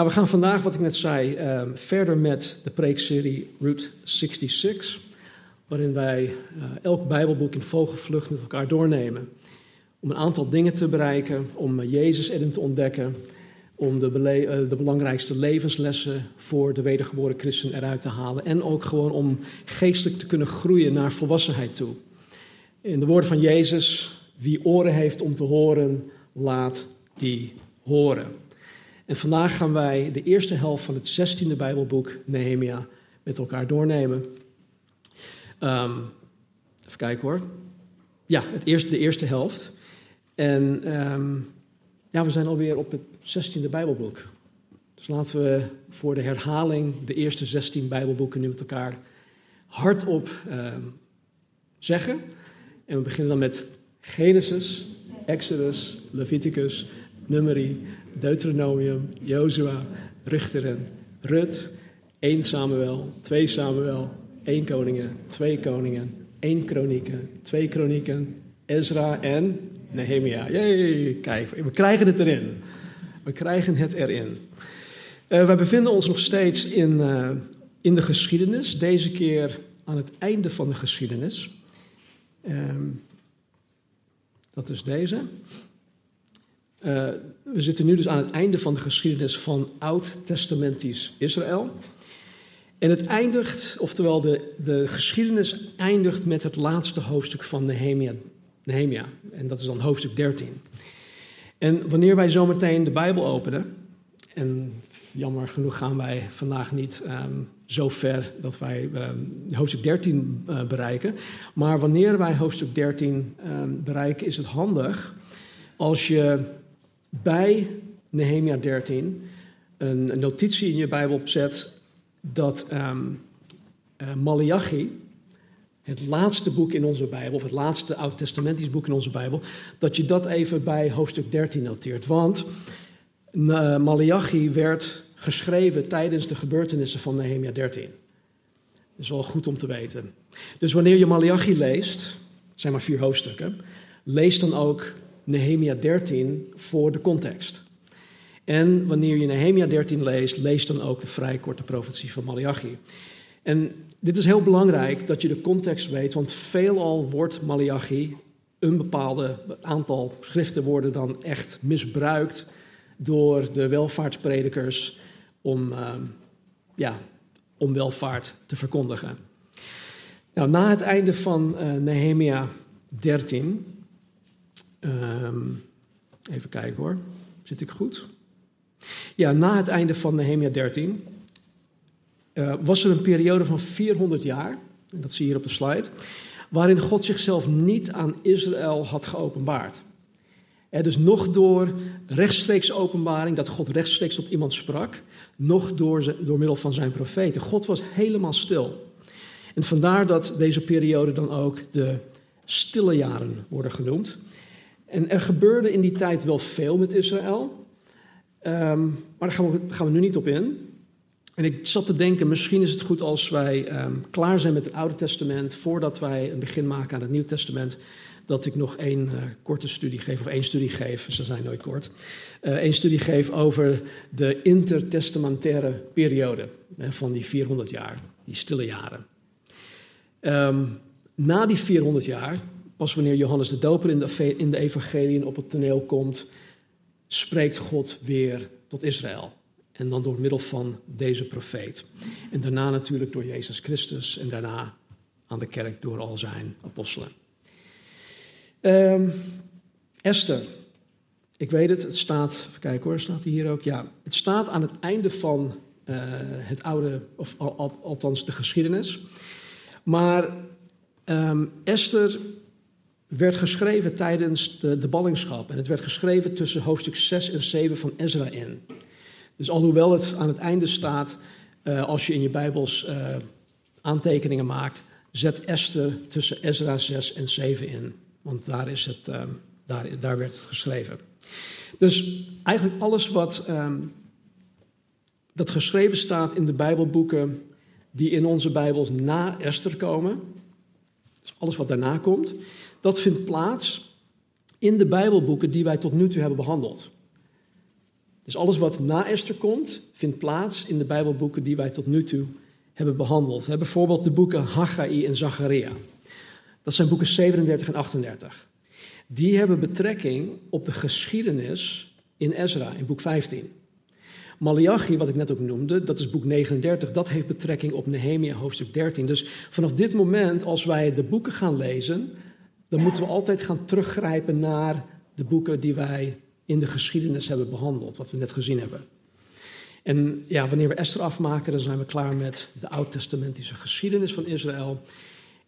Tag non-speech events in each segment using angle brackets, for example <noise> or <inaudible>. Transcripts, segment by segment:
Nou, we gaan vandaag, wat ik net zei, ehm, verder met de preekserie Route 66, waarin wij eh, elk Bijbelboek in vogelvlucht met elkaar doornemen. Om een aantal dingen te bereiken, om eh, Jezus erin te ontdekken, om de, eh, de belangrijkste levenslessen voor de wedergeboren christen eruit te halen en ook gewoon om geestelijk te kunnen groeien naar volwassenheid toe. In de woorden van Jezus, wie oren heeft om te horen, laat die horen. En vandaag gaan wij de eerste helft van het 16e Bijbelboek Nehemia met elkaar doornemen. Ehm, even kijken hoor. Ja, het de eerste helft. En ehm, ja, we zijn alweer op het 16e Bijbelboek. Dus laten we voor de herhaling de eerste 16 Bijbelboeken nu met elkaar hardop ehm, zeggen. En we beginnen dan met Genesis, Exodus, Leviticus, Numeri, Deuteronomium, Jozua, Richteren, Rut, 1 Samuel, 2 Samuel, 1 Koningen, 2 Koningen, 1 Kronieken, 2 Kronieken, Ezra en Nehemia. Jee, kijk, we krijgen het erin. We krijgen het erin. Uh, wij bevinden ons nog steeds in, uh, in de geschiedenis, deze keer aan het einde van de geschiedenis. Um, dat is deze. Uh, we zitten nu dus aan het einde van de geschiedenis van Oud-testamentisch Israël. En het eindigt, oftewel de, de geschiedenis eindigt met het laatste hoofdstuk van Nehemia, Nehemia. En dat is dan hoofdstuk 13. En wanneer wij zometeen de Bijbel openen, en jammer genoeg gaan wij vandaag niet um, zo ver dat wij um, hoofdstuk 13 uh, bereiken. Maar wanneer wij hoofdstuk 13 um, bereiken, is het handig als je bij Nehemia 13 een, notitie in je Bijbel opzet dat um, Malachi, het laatste boek in onze Bijbel, of het laatste oud-testamentisch boek in onze Bijbel, dat je dat even bij hoofdstuk 13 noteert. Want uh, Malachi werd geschreven tijdens de gebeurtenissen van Nehemia 13. Dat is wel goed om te weten. Dus wanneer je Malachi leest, het zijn maar vier hoofdstukken, lees dan ook Nehemia 13 voor de context. En wanneer je Nehemia 13 leest, lees dan ook de vrij korte profetie van Malachi. En dit is heel belangrijk dat je de context weet, want veelal wordt Malachi, een bepaalde aantal schriften worden dan echt misbruikt door de welvaartspredikers om, uh, ja, om welvaart te verkondigen. Nou, na het einde van uh, Nehemia 13 Um, even kijken hoor. Zit ik goed? Ja, na het einde van Nehemia 13 uh, was er een periode van 400 jaar, en dat zie je hier op de slide, waarin God zichzelf niet aan Israël had geopenbaard. Er dus nog door rechtstreeks openbaring, dat God rechtstreeks tot iemand sprak, nog door, door middel van zijn profeten. God was helemaal stil. En vandaar dat deze periode dan ook de stille jaren worden genoemd. En er gebeurde in die tijd wel veel met Israël, um, maar daar gaan we, gaan we nu niet op in. En ik zat te denken, misschien is het goed als wij um, klaar zijn met het Oude Testament, voordat wij een begin maken aan het Nieuw Testament, dat ik nog één uh, korte studie geef, of één studie geef, ze zijn nooit kort, uh, studie geef over de intertestamentaire periode hè, van die 400 jaar, die stille jaren. Um, na die 400 jaar Pas wanneer Johannes de Doper in de, in de evangeliën op het toneel komt, spreekt God weer tot Israël. En dan door middel van deze profeet. En daarna natuurlijk door Jezus Christus en daarna aan de kerk door al zijn apostelen. Um, Esther. Ik weet het, het staat, even kijken hoor, staat hier ook? Ja, het staat aan het einde van uh, het oude, of al, al, althans de geschiedenis. Maar um, Esther werd geschreven tijdens de, ballingschap. En het werd geschreven tussen hoofdstuk 6 en 7 van Ezra in. Dus alhoewel het aan het einde staat, uh, als je in je Bijbels uh, aantekeningen maakt, zet Esther tussen Ezra 6 en 7 in. Want daar, is het, uh, daar, daar werd het geschreven. Dus eigenlijk alles wat um, dat geschreven staat in de Bijbelboeken die in onze Bijbels na Esther komen, dus alles wat daarna komt, dat vindt plaats in de Bijbelboeken die wij tot nu toe hebben behandeld. Dus alles wat na Esther komt, vindt plaats in de Bijbelboeken die wij tot nu toe hebben behandeld. Bijvoorbeeld de boeken Haggai en Zacharia. Dat zijn boeken 37 en 38. Die hebben betrekking op de geschiedenis in Ezra, in boek 15. Malachi, wat ik net ook noemde, dat is boek 39, dat heeft betrekking op Nehemia hoofdstuk 13. Dus vanaf dit moment, als wij de boeken gaan lezen, dan moeten we altijd gaan teruggrijpen naar de boeken die wij in de geschiedenis hebben behandeld, wat we net gezien hebben. En ja, wanneer we Esther afmaken, dan zijn we klaar met de oud-testamentische geschiedenis van Israël.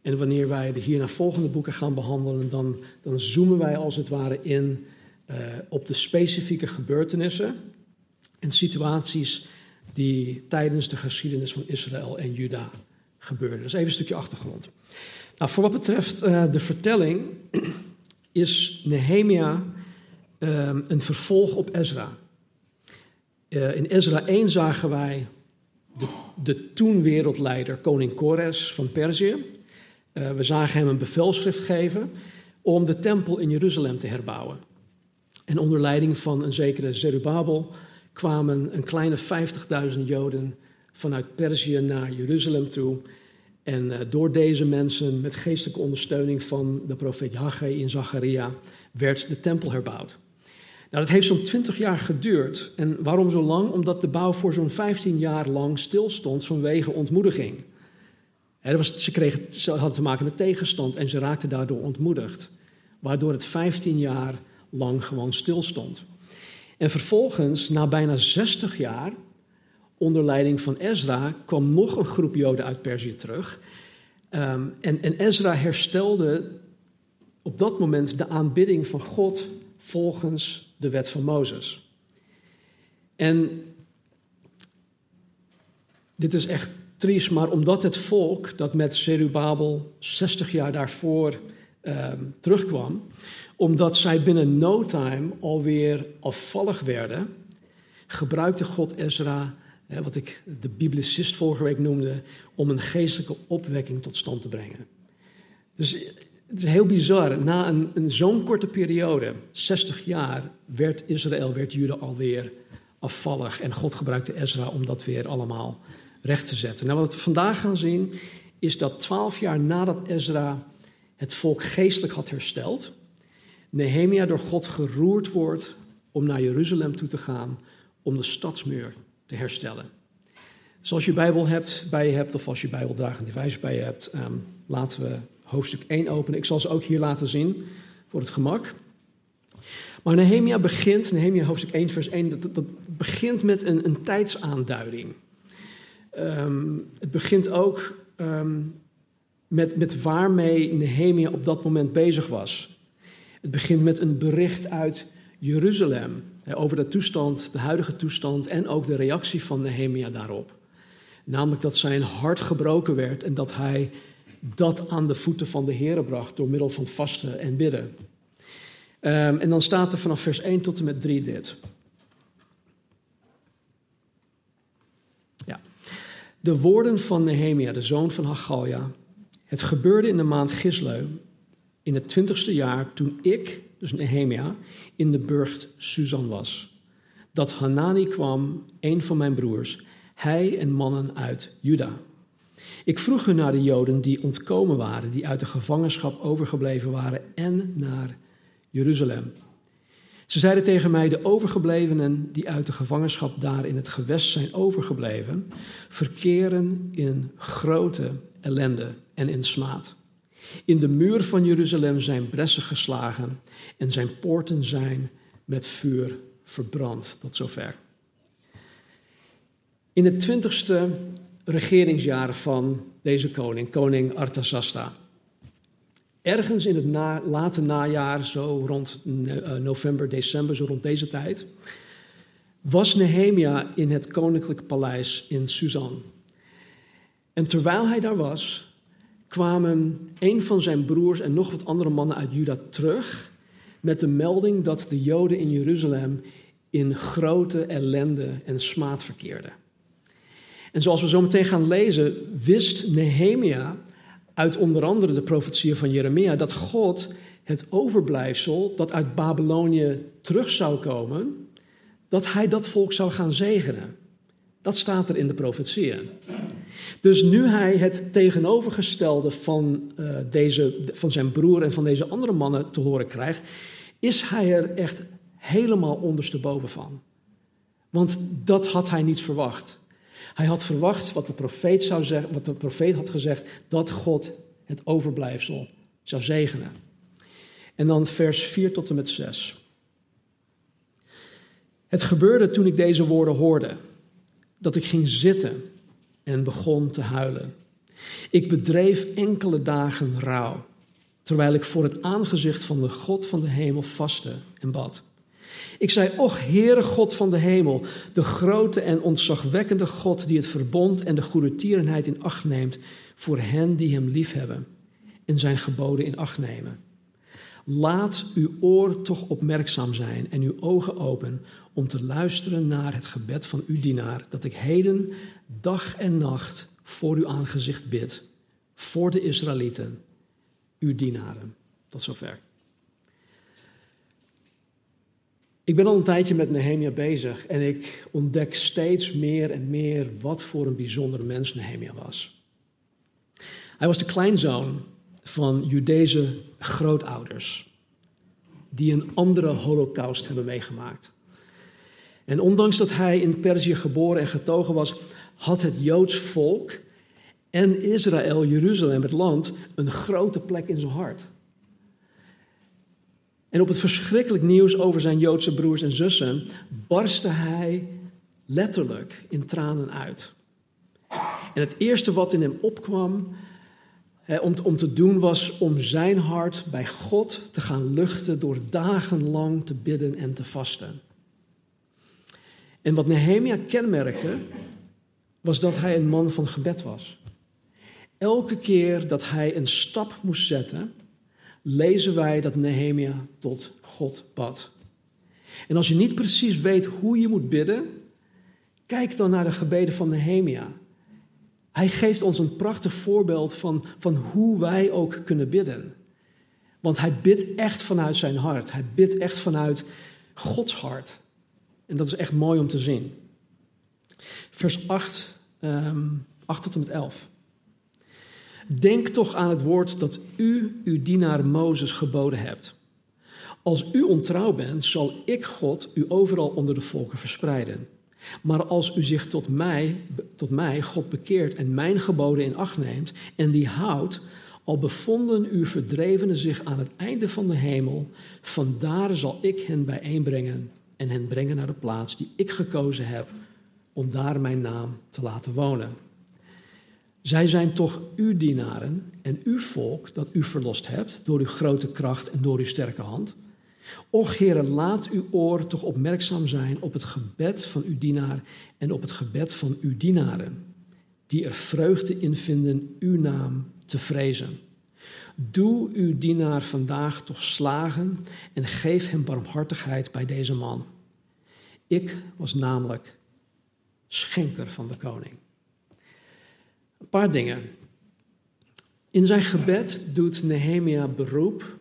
En wanneer wij de hierna volgende boeken gaan behandelen, dan, dan zoomen wij als het ware in uh, op de specifieke gebeurtenissen en situaties die tijdens de geschiedenis van Israël en Juda gebeurden. Dus even een stukje achtergrond. Nou, voor wat betreft uh, de vertelling <clears throat> is Nehemia uh, een vervolg op Ezra. Uh, in Ezra 1 zagen wij de, de toen wereldleider koning Kores van Perzië. we zagen hem een bevelschrift geven om de tempel in Jeruzalem te herbouwen. En onder leiding van een zekere Zerubabel kwamen een kleine 50.000 Joden vanuit Perzië naar Jeruzalem toe. En uh, door deze mensen, met geestelijke ondersteuning van de profeet Haggai in Zacharia, werd de tempel herbouwd. Nou, dat heeft zo'n 20 jaar geduurd. En waarom zo lang? Omdat de bouw voor zo'n 15 jaar lang stilstond vanwege ontmoediging. Was, ze, kregen, ze hadden te maken met tegenstand en ze raakten daardoor ontmoedigd. Waardoor het 15 jaar lang gewoon stilstond. En vervolgens, na bijna 60 jaar, onder leiding van Ezra, kwam nog een groep Joden uit Perzië terug. Um, en, en Ezra herstelde op dat moment de aanbidding van God volgens de wet van Mozes. En dit is echt triest, maar omdat het volk dat met Zerubabel 60 jaar daarvoor um, terugkwam, omdat zij binnen no time alweer afvallig werden, gebruikte God Ezra, wat ik de biblicist vorige week noemde, om een geestelijke opwekking tot stand te brengen. Dus het is heel bizar. Na een, een zo'n korte periode, 60 jaar, werd Israël, werd Juda alweer afvallig. En God gebruikte Ezra om dat weer allemaal recht te zetten. Nou, wat we vandaag gaan zien, is dat twaalf jaar nadat Ezra het volk geestelijk had hersteld, Nehemia door God geroerd wordt om naar Jeruzalem toe te gaan om de stadsmuur te herstellen. Dus als je Bijbel hebt, bij je hebt, of als je Bijbeldragende wijze bij je hebt, um, laten we hoofdstuk 1 openen. Ik zal ze ook hier laten zien, voor het gemak. Maar Nehemia begint, Nehemia hoofdstuk 1 vers 1, dat, dat begint met een, een tijdsaanduiding. Um, het begint ook um, met, met waarmee Nehemia op dat moment bezig was. Het begint met een bericht uit Jeruzalem over de toestand, de huidige toestand en ook de reactie van Nehemia daarop. Namelijk dat zijn hart gebroken werd en dat hij dat aan de voeten van de Heer bracht door middel van vasten en bidden. Um, en dan staat er vanaf vers 1 tot en met 3 dit. Ja. De woorden van Nehemia, de zoon van Haggalja. Het gebeurde in de maand Gisleu, in het twintigste jaar, toen ik, dus Nehemia, in de burcht Suzan was. Dat Hanani kwam, een van mijn broers, hij en mannen uit Juda. Ik vroeg hun naar de Joden die ontkomen waren, die uit de gevangenschap overgebleven waren, en naar Jeruzalem. Ze zeiden tegen mij: De overgeblevenen die uit de gevangenschap daar in het gewest zijn overgebleven, verkeren in grote ellende en in smaad. In de muur van Jeruzalem zijn bressen geslagen en zijn poorten zijn met vuur verbrand. Tot zover. In het twintigste regeringsjaar van deze koning, koning Artasasta. Ergens in het late najaar, zo rond eh, november, december, zo rond deze tijd, was Nehemia in het koninklijk paleis in Susan. En terwijl hij daar was, kwamen een van zijn broers en nog wat andere mannen uit Juda terug met de melding dat de Joden in Jeruzalem in grote ellende en smaad verkeerden. En zoals we zo meteen gaan lezen, wist Nehemia uit onder andere de profetieën van Jeremia dat God het overblijfsel dat uit Babylonië terug zou komen, dat hij dat volk zou gaan zegenen. Dat staat er in de profetieën. Dus nu hij het tegenovergestelde van, uh, deze, van zijn broer en van deze andere mannen te horen krijgt, is hij er echt helemaal ondersteboven van. Want dat had hij niet verwacht. Hij had verwacht wat de profeet, zou zeggen, wat de profeet had gezegd, dat God het overblijfsel zou zegenen. En dan vers 4 tot en met 6. Het gebeurde toen ik deze woorden hoorde, dat ik ging zitten en begon te huilen. Ik bedreef enkele dagen rouw, terwijl ik voor het aangezicht van de God van de hemel vastte en bad. Ik zei, och Heere God van de hemel, de grote en ontzagwekkende God die het verbond en de goede tierenheid in acht neemt voor hen die hem liefhebben en zijn geboden in acht nemen. Laat uw oor toch opmerkzaam zijn en uw ogen open om te luisteren naar het gebed van uw dienaar, dat ik heden dag en nacht voor uw aangezicht bid, voor de Israëlieten, uw dienaren. Tot zover. Ik ben al een tijdje met Nehemia bezig en ik ontdek steeds meer en meer wat voor een bijzondere mens Nehemia was. Hij was de kleinzoon van Judese grootouders die een andere holocaust hebben meegemaakt. En ondanks dat hij in Perzië geboren en getogen was, had het Joods volk en Israël, Jeruzalem, het land, een grote plek in zijn hart. En op het verschrikkelijk nieuws over zijn Joodse broers en zussen barstte hij letterlijk in tranen uit. En het eerste wat in hem opkwam om, om te doen was om zijn hart bij God te gaan luchten door dagenlang te bidden en te vasten. En wat Nehemia kenmerkte, was dat hij een man van gebed was. Elke keer dat hij een stap moest zetten, lezen wij dat Nehemia tot God bad. En als je niet precies weet hoe je moet bidden, kijk dan naar de gebeden van Nehemia. Hij geeft ons een prachtig voorbeeld van, van hoe wij ook kunnen bidden. Want hij bidt echt vanuit zijn hart. Hij bidt echt vanuit Gods hart. En dat is echt mooi om te zien. Vers 8, um, 8 tot en met 11. Denk toch aan het woord dat u uw dienaar Mozes geboden hebt. Als u ontrouw bent, zal ik God u overal onder de volken verspreiden. Maar als u zich tot mij, tot mij, God bekeert en mijn geboden in acht neemt en die houdt, al bevonden uw verdrevenen zich aan het einde van de hemel, vandaar zal ik hen bijeenbrengen en hen brengen naar de plaats die ik gekozen heb om daar mijn naam te laten wonen. Zij zijn toch uw dienaren en uw volk dat u verlost hebt door uw grote kracht en door uw sterke hand. Och heren, laat uw oor toch opmerkzaam zijn op het gebed van uw dienaar en op het gebed van uw dienaren, die er vreugde in vinden uw naam te vrezen. Doe uw dienaar vandaag toch slagen en geef hem barmhartigheid bij deze man. Ik was namelijk schenker van de koning. Een paar dingen. In zijn gebed doet Nehemia beroep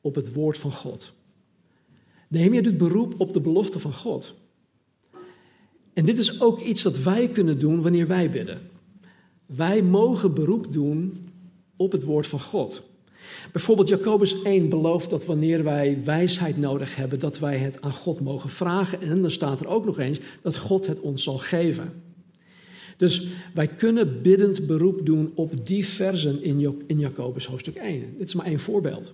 op het woord van God. Nehemia doet beroep op de belofte van God. En dit is ook iets dat wij kunnen doen wanneer wij bidden. Wij mogen beroep doen op het woord van God. Bijvoorbeeld Jacobus 1 belooft dat wanneer wij wijsheid nodig hebben, dat wij het aan God mogen vragen. En dan staat er ook nog eens dat God het ons zal geven. Dus wij kunnen biddend beroep doen op die versen in Jacobus hoofdstuk 1. Dit is maar één voorbeeld.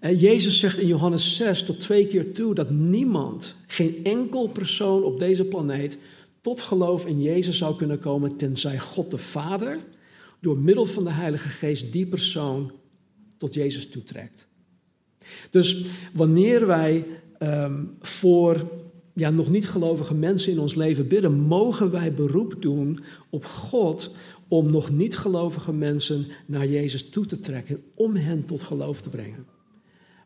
Jezus zegt in Johannes 6 tot twee keer toe dat niemand, geen enkel persoon op deze planeet, tot geloof in Jezus zou kunnen komen tenzij God de Vader door middel van de Heilige Geest die persoon tot Jezus toetrekt. Dus wanneer wij um, voor ja, nog niet gelovige mensen in ons leven bidden, mogen wij beroep doen op God om nog niet gelovige mensen naar Jezus toe te trekken, om hen tot geloof te brengen.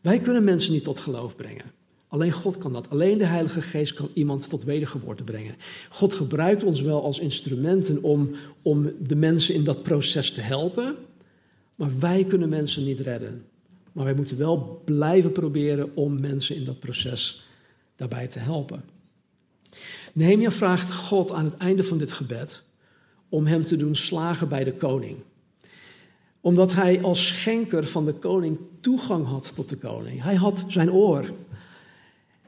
Wij kunnen mensen niet tot geloof brengen. Alleen God kan dat. Alleen de Heilige Geest kan iemand tot wedergeboorte brengen. God gebruikt ons wel als instrumenten om, om de mensen in dat proces te helpen. Maar wij kunnen mensen niet redden. Maar wij moeten wel blijven proberen om mensen in dat proces daarbij te helpen. Nehemia vraagt God aan het einde van dit gebed om hem te doen slagen bij de koning. Omdat hij als schenker van de koning toegang had tot de koning. Hij had zijn oor.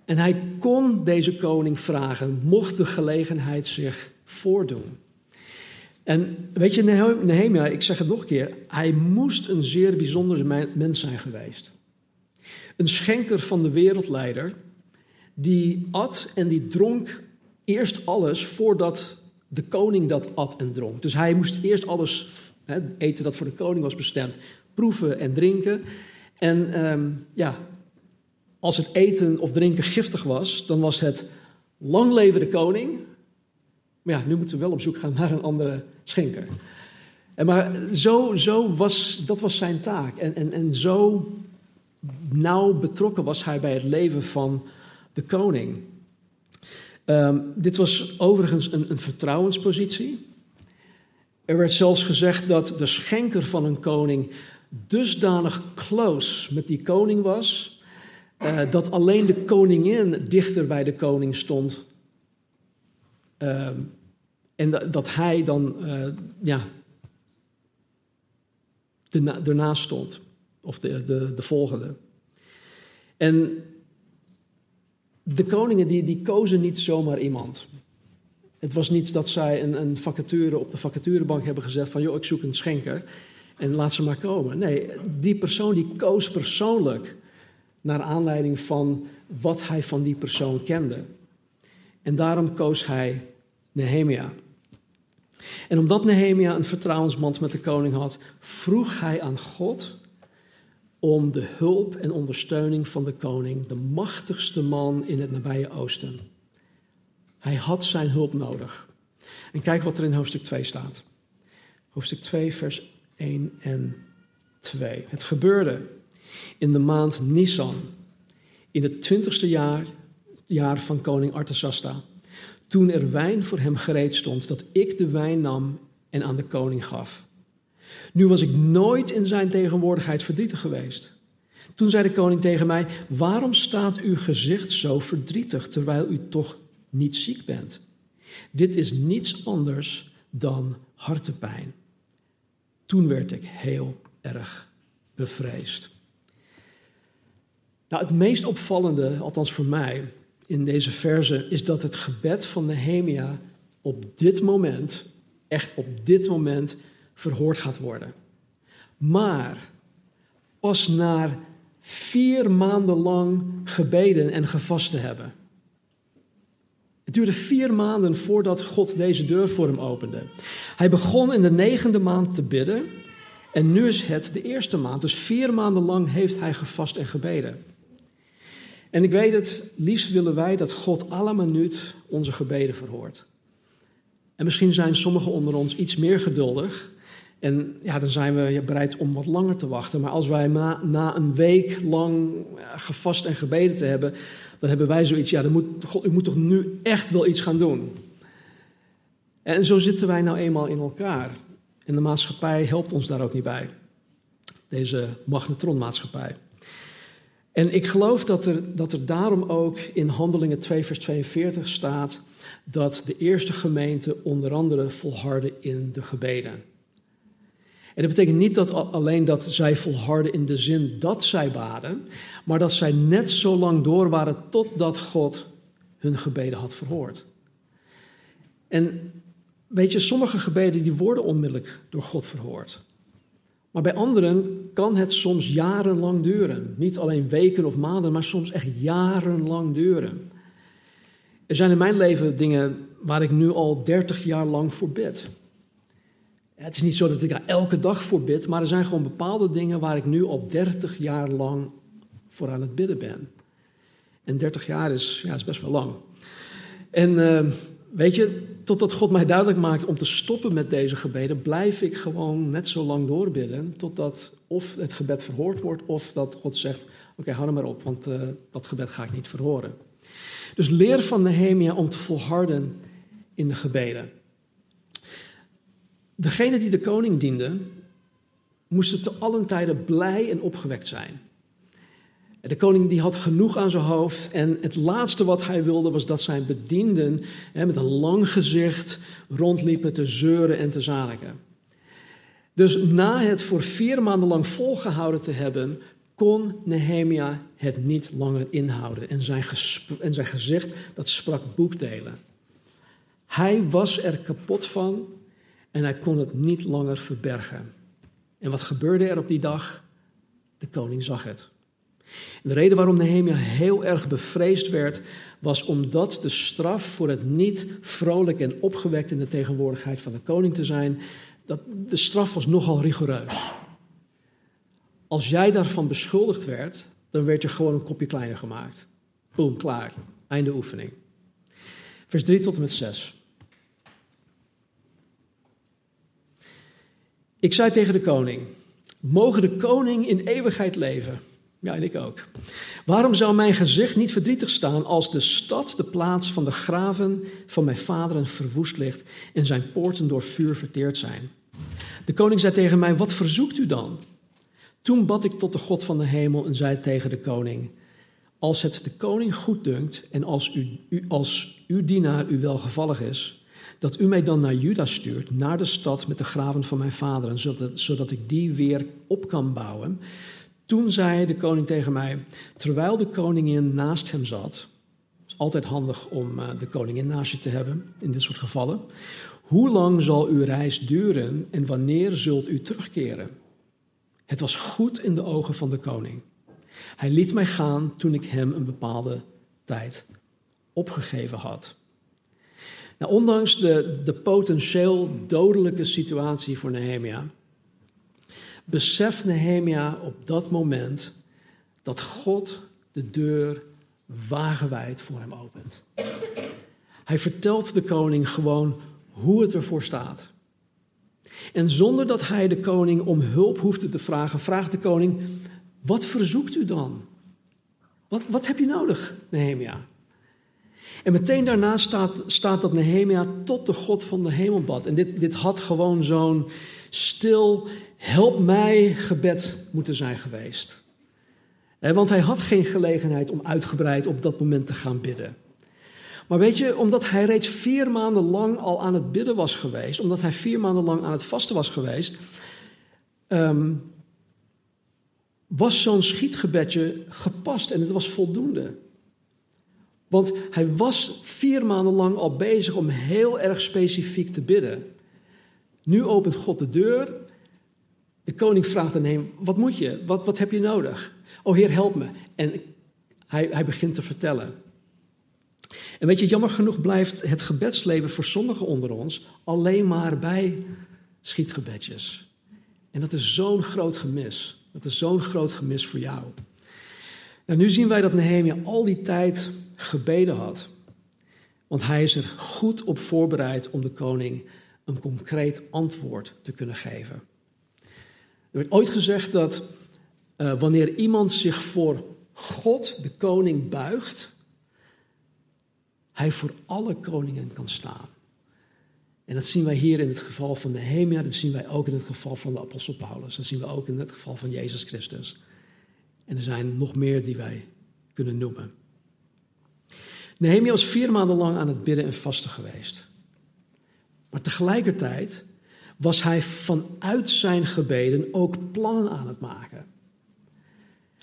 En hij kon deze koning vragen, mocht de gelegenheid zich voordoen. En weet je, Nehemia, ik zeg het nog een keer, hij moest een zeer bijzondere mens zijn geweest. Een schenker van de wereldleider, die at en die dronk eerst alles voordat de koning dat at en dronk. Dus hij moest eerst alles hè, eten dat voor de koning was bestemd, proeven en drinken. En um, ja, als het eten of drinken giftig was, dan was het lang leven de koning. Maar ja, nu moeten we wel op zoek gaan naar een andere schenker. En maar zo, zo was, dat was zijn taak. En, en, en zo nauw betrokken was hij bij het leven van de koning. Um, dit was overigens een, een vertrouwenspositie. Er werd zelfs gezegd dat de schenker van een koning dusdanig close met die koning was, uh, dat alleen de koningin dichter bij de koning stond. Uh, en dat, dat hij dan uh, ja, ernaast stond, of de, de, de volgende. En de koningen die, die kozen niet zomaar iemand. Het was niet dat zij een, een vacature op de vacaturebank hebben gezet van joh, ik zoek een schenker en laat ze maar komen. Nee, die persoon die koos persoonlijk naar aanleiding van wat hij van die persoon kende. En daarom koos hij Nehemia. En omdat Nehemia een vertrouwensband met de koning had, vroeg hij aan God om de hulp en ondersteuning van de koning, de machtigste man in het nabije Oosten. Hij had zijn hulp nodig. En kijk wat er in hoofdstuk 2 staat. Hoofdstuk 2, vers 1 en 2. Het gebeurde in de maand Nisan, in het twintigste jaar, jaar van koning Artasasta, toen er wijn voor hem gereed stond, dat ik de wijn nam en aan de koning gaf. Nu was ik nooit in zijn tegenwoordigheid verdrietig geweest. Toen zei de koning tegen mij: Waarom staat uw gezicht zo verdrietig terwijl u toch niet ziek bent? Dit is niets anders dan hartepijn. Toen werd ik heel erg bevreesd. Nou, het meest opvallende, althans voor mij, in deze verse, is dat het gebed van Nehemia op dit moment, echt op dit moment, verhoord gaat worden. Maar pas na vier maanden lang gebeden en gevast te hebben. Het duurde vier maanden voordat God deze deur voor hem opende. Hij begon in de negende maand te bidden en nu is het de eerste maand. Dus vier maanden lang heeft hij gevast en gebeden. En ik weet het, liefst willen wij dat God alle minuut onze gebeden verhoort. En misschien zijn sommigen onder ons iets meer geduldig. En ja, dan zijn we bereid om wat langer te wachten. Maar als wij na, een week lang gevast en gebeden te hebben, dan hebben wij zoiets, ja, dan moet, God, u moet toch nu echt wel iets gaan doen. En zo zitten wij nou eenmaal in elkaar. En de maatschappij helpt ons daar ook niet bij. Deze magnetronmaatschappij. En ik geloof dat er, dat er daarom ook in Handelingen 2, vers 42 staat dat de eerste gemeente onder andere volharde in de gebeden. En dat betekent niet dat alleen dat zij volharden in de zin dat zij baden, maar dat zij net zo lang door waren totdat God hun gebeden had verhoord. En weet je, sommige gebeden die worden onmiddellijk door God verhoord. Maar bij anderen kan het soms jarenlang duren. Niet alleen weken of maanden, maar soms echt jarenlang duren. Er zijn in mijn leven dingen waar ik nu al 30 jaar lang voor bid. Het is niet zo dat ik daar elke dag voor bid, maar er zijn gewoon bepaalde dingen waar ik nu al 30 jaar lang voor aan het bidden ben. En 30 jaar is, ja, is best wel lang. En eh, weet je, totdat God mij duidelijk maakt om te stoppen met deze gebeden, blijf ik gewoon net zo lang doorbidden. Totdat of het gebed verhoord wordt, of dat God zegt: Oké, hou er maar op, want uh, dat gebed ga ik niet verhoren. Dus leer van Nehemia om te volharden in de gebeden. Degene die de koning diende, moesten te allen tijden blij en opgewekt zijn. De koning die had genoeg aan zijn hoofd en het laatste wat hij wilde was dat zijn bedienden hè, met een lang gezicht rondliepen te zeuren en te zaniken. Dus na het voor vier maanden lang volgehouden te hebben, kon Nehemia het niet langer inhouden. En zijn, en zijn gezicht, dat sprak boekdelen. Hij was er kapot van en hij kon het niet langer verbergen. En wat gebeurde er op die dag? De koning zag het. De reden waarom Nehemia heel erg bevreesd werd, was omdat de straf voor het niet vrolijk en opgewekt in de tegenwoordigheid van de koning te zijn, dat, de straf was nogal rigoureus. Als jij daarvan beschuldigd werd, dan werd je gewoon een kopje kleiner gemaakt. Boom, klaar. Einde oefening. Vers 3 tot en met 6. Ik zei tegen de koning: Mogen de koning in eeuwigheid leven? Ja, en ik ook. Waarom zou mijn gezicht niet verdrietig staan als de stad, de plaats van de graven van mijn vaderen, verwoest ligt en zijn poorten door vuur verteerd zijn? De koning zei tegen mij: Wat verzoekt u dan? Toen bad ik tot de God van de hemel en zei tegen de koning: Als het de koning goed dunkt en als, u, als uw dienaar u welgevallig is, dat u mij dan naar Juda stuurt, naar de stad met de graven van mijn vaderen, zodat, zodat ik die weer op kan bouwen. Toen zei de koning tegen mij, terwijl de koningin naast hem zat, het is altijd handig om eh, de koningin naast je te hebben in dit soort gevallen, hoe lang zal uw reis duren en wanneer zult u terugkeren? Het was goed in de ogen van de koning. Hij liet mij gaan toen ik hem een bepaalde tijd opgegeven had. Nou, ondanks de, de potentieel dodelijke situatie voor Nehemia, beseft Nehemia op dat moment dat God de deur wagenwijd voor hem opent. Hij vertelt de koning gewoon hoe het ervoor staat. En zonder dat hij de koning om hulp hoefde te vragen, vraagt de koning: Wat verzoekt u dan? Wat, wat heb je nodig, Nehemia? En meteen daarna staat, staat dat Nehemia tot de God van de hemel bad. En dit, dit had gewoon zo'n stil, help mij gebed moeten zijn geweest. Want hij had geen gelegenheid om uitgebreid op dat moment te gaan bidden. Maar weet je, omdat hij reeds vier maanden lang al aan het bidden was geweest, omdat hij vier maanden lang aan het vasten was geweest, ehm, was zo'n schietgebedje gepast en het was voldoende. Want hij was vier maanden lang al bezig om heel erg specifiek te bidden. Nu opent God de deur. De koning vraagt aan hem: Wat moet je? Wat, wat heb je nodig? O Heer, help me. En hij, hij begint te vertellen. En weet je, jammer genoeg blijft het gebedsleven voor sommigen onder ons alleen maar bij schietgebedjes. En dat is zo'n groot gemis. Dat is zo'n groot gemis voor jou. Nou, nu zien wij dat Nehemia al die tijd gebeden had. Want hij is er goed op voorbereid om de koning een concreet antwoord te kunnen geven. Er werd ooit gezegd dat uh, wanneer iemand zich voor God, de koning, buigt, hij voor alle koningen kan staan. En dat zien wij hier in het geval van Nehemia, dat zien wij ook in het geval van de apostel Paulus, dat zien we ook in het geval van Jezus Christus. En er zijn nog meer die wij kunnen noemen. Nehemia was vier maanden lang aan het bidden en vasten geweest. Maar tegelijkertijd was hij vanuit zijn gebeden ook plannen aan het maken.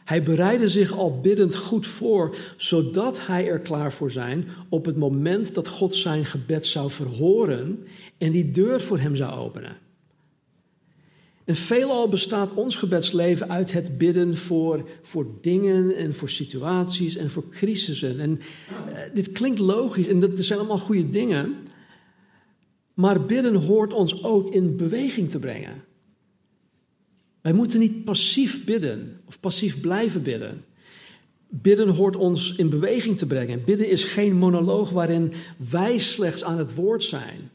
Hij bereidde zich al biddend goed voor, zodat hij er klaar voor zijn op het moment dat God zijn gebed zou verhoren en die deur voor hem zou openen. En veelal bestaat ons gebedsleven uit het bidden voor, voor dingen en voor situaties en voor crisissen. En uh, dit klinkt logisch en dat zijn allemaal goede dingen. Maar bidden hoort ons ook in beweging te brengen. Wij moeten niet passief bidden of passief blijven bidden. Bidden hoort ons in beweging te brengen. Bidden is geen monoloog waarin wij slechts aan het woord zijn.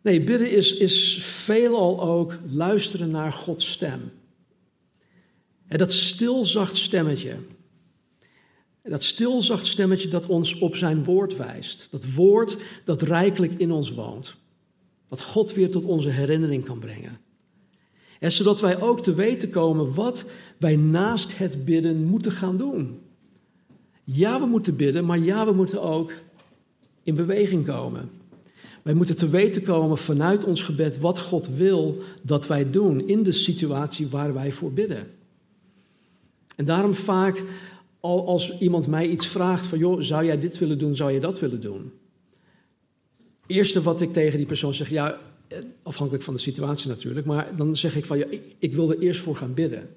Nee, bidden is, is veelal ook luisteren naar Gods stem. En dat stilzacht stemmetje. Dat stilzacht stemmetje dat ons op zijn woord wijst. Dat woord dat rijkelijk in ons woont. Dat God weer tot onze herinnering kan brengen. En zodat wij ook te weten komen wat wij naast het bidden moeten gaan doen. Ja, we moeten bidden, maar ja, we moeten ook in beweging komen. Wij moeten te weten komen vanuit ons gebed wat God wil dat wij doen in de situatie waar wij voor bidden. En daarom vaak als iemand mij iets vraagt van joh, zou jij dit willen doen, zou je dat willen doen? Eerste wat ik tegen die persoon zeg, ja, afhankelijk van de situatie natuurlijk, maar dan zeg ik van ja, ik, ik wil er eerst voor gaan bidden.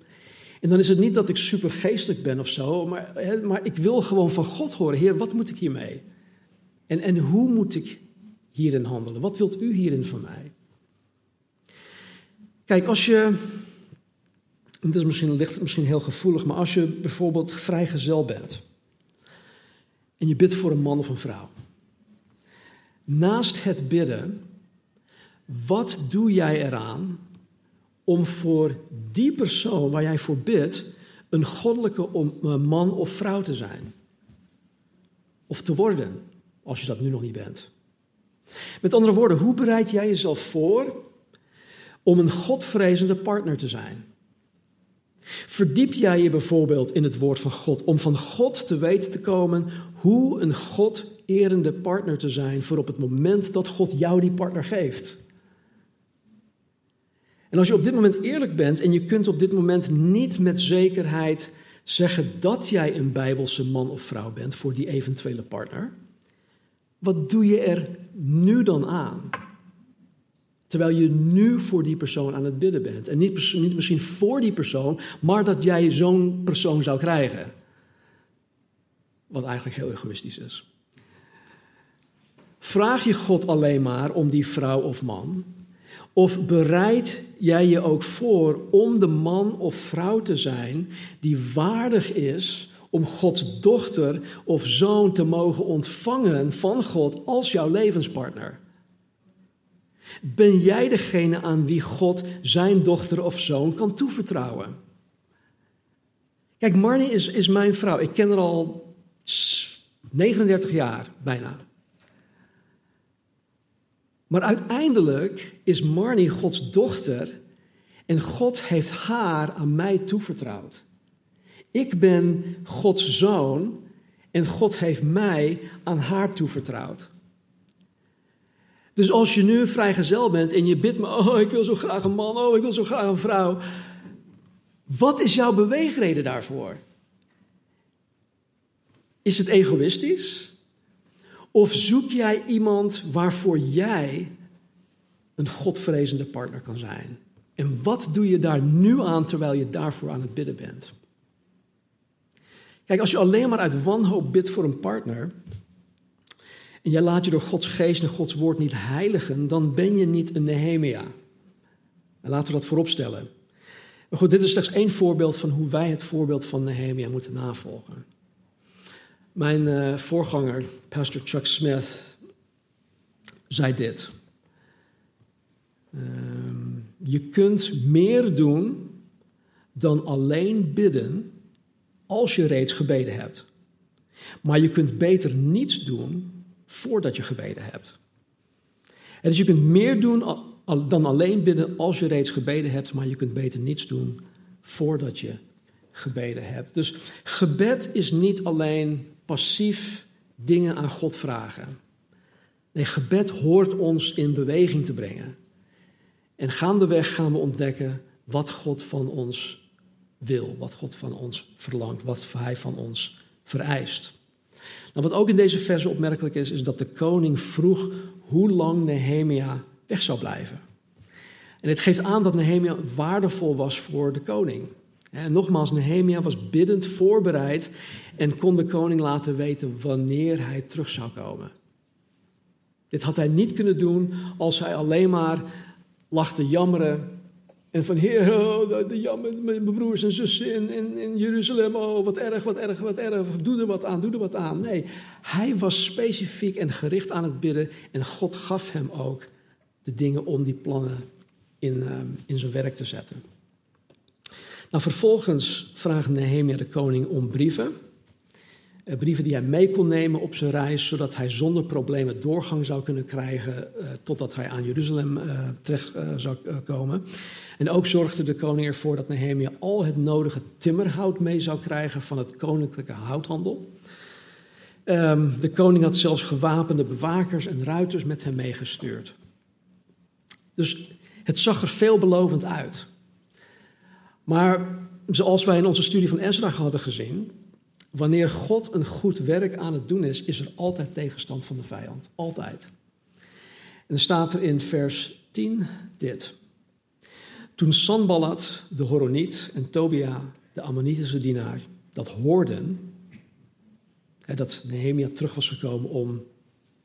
En dan is het niet dat ik super geestelijk ben of zo, maar, maar ik wil gewoon van God horen, Heer, wat moet ik hiermee? En, en hoe moet ik hierin handelen? Wat wilt u hierin van mij? Kijk, als je, het is misschien, ligt misschien heel gevoelig, maar als je bijvoorbeeld vrijgezel bent en je bidt voor een man of een vrouw. Naast het bidden, wat doe jij eraan om voor die persoon waar jij voor bidt een goddelijke eh, man of vrouw te zijn? Of te worden, als je dat nu nog niet bent. Met andere woorden, hoe bereid jij jezelf voor om een godvrezende partner te zijn? Verdiep jij je bijvoorbeeld in het woord van God om van God te weten te komen hoe een God erende partner te zijn voor op het moment dat God jou die partner geeft? En als je op dit moment eerlijk bent en je kunt op dit moment niet met zekerheid zeggen dat jij een bijbelse man of vrouw bent voor die eventuele partner, wat doe je er nu dan aan? Terwijl je nu voor die persoon aan het bidden bent. En niet, niet misschien voor die persoon, maar dat jij zo'n persoon zou krijgen. Wat eigenlijk heel egoïstisch is. Vraag je God alleen maar om die vrouw of man? Of bereid jij je ook voor om de man of vrouw te zijn die waardig is om Gods dochter of zoon te mogen ontvangen van God als jouw levenspartner? Ben jij degene aan wie God zijn dochter of zoon kan toevertrouwen? Kijk, Marnie is, is mijn vrouw. Ik ken haar al 39 jaar bijna. Maar uiteindelijk is Marnie Gods dochter en God heeft haar aan mij toevertrouwd. Ik ben Gods zoon en God heeft mij aan haar toevertrouwd. Dus als je nu vrijgezel bent en je bidt me, oh ik wil zo graag een man, oh ik wil zo graag een vrouw. Wat is jouw beweegreden daarvoor? Is het egoïstisch? Of zoek jij iemand waarvoor jij een godvrezende partner kan zijn? En wat doe je daar nu aan terwijl je daarvoor aan het bidden bent? Kijk, als je alleen maar uit wanhoop bidt voor een partner. En jij laat je door Gods geest en Gods woord niet heiligen. dan ben je niet een Nehemia. En laten we dat vooropstellen. Maar goed, dit is slechts één voorbeeld van hoe wij het voorbeeld van Nehemia moeten navolgen. Mijn uh, voorganger, pastor Chuck Smith, zei dit. Uh, je kunt meer doen dan alleen bidden als je reeds gebeden hebt. Maar je kunt beter niets doen voordat je gebeden hebt. En dus je kunt meer doen dan alleen bidden als je reeds gebeden hebt, maar je kunt beter niets doen voordat je gebeden hebt. Dus gebed is niet alleen passief dingen aan God vragen. Nee, gebed hoort ons in beweging te brengen. En gaandeweg gaan we ontdekken wat God van ons wil, wat God van ons verlangt, wat Hij van ons vereist. Nou, wat ook in deze verse opmerkelijk is, is dat de koning vroeg hoe lang Nehemia weg zou blijven. En het geeft aan dat Nehemia waardevol was voor de koning. En nogmaals, Nehemia was biddend voorbereid en kon de koning laten weten wanneer hij terug zou komen. Dit had hij niet kunnen doen als hij alleen maar lag te jammeren En van Heer, oh, de, mijn, broers en zussen in, in, in Jeruzalem, oh wat erg, wat erg, wat erg, doe er wat aan, doe er wat aan. Nee, hij was specifiek en gericht aan het bidden en God gaf hem ook de dingen om die plannen in, uh, in zijn werk te zetten. Nou, vervolgens vraagt Nehemia de koning om brieven. Eh, brieven die hij mee kon nemen op zijn reis, zodat hij zonder problemen doorgang zou kunnen krijgen uh, totdat hij aan Jeruzalem uh, terecht zou komen. En ook zorgde de koning ervoor dat Nehemia al het nodige timmerhout mee zou krijgen van het koninklijke houthandel. Um, de koning had zelfs gewapende bewakers en ruiters met hem meegestuurd. Dus het zag er veelbelovend uit. Maar zoals wij in onze studie van Ezra hadden gezien, wanneer God een goed werk aan het doen is, is er altijd tegenstand van de vijand. Altijd. En dan staat er in vers 10 dit. Toen Sanballat, de Horoniet, en Tobia, de Ammonitische dienaar, dat hoorden, hè, dat Nehemia terug was gekomen om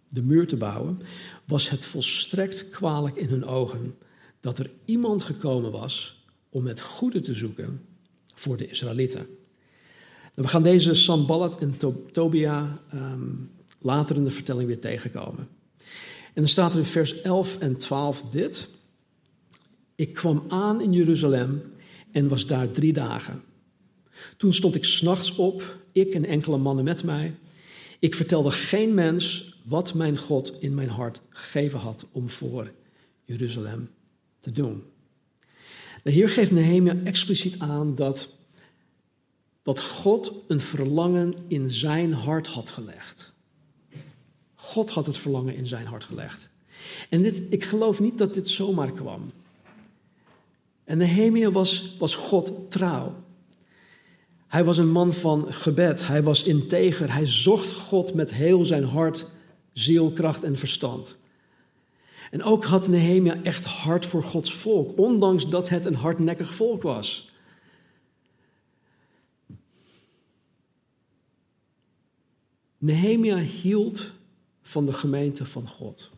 de muur te bouwen, was het volstrekt kwalijk in hun ogen dat er iemand gekomen was om het goede te zoeken voor de Israëlieten. We gaan deze Sanballat en Tobia um, later in de vertelling weer tegenkomen. En dan staat er in vers 11 en 12 dit. Ik kwam aan in Jeruzalem en was daar drie dagen. Toen stond ik s'nachts op, ik en enkele mannen met mij. Ik vertelde geen mens wat mijn God in mijn hart gegeven had om voor Jeruzalem te doen. De Heer geeft Nehemia expliciet aan dat, dat God een verlangen in zijn hart had gelegd. God had het verlangen in zijn hart gelegd. En dit, ik geloof niet dat dit zomaar kwam. En Nehemia was, was God trouw. Hij was een man van gebed, hij was integer, hij zocht God met heel zijn hart, ziel, kracht en verstand. En ook had Nehemia echt hart voor Gods volk, ondanks dat het een hardnekkig volk was. Nehemia hield van de gemeente van God.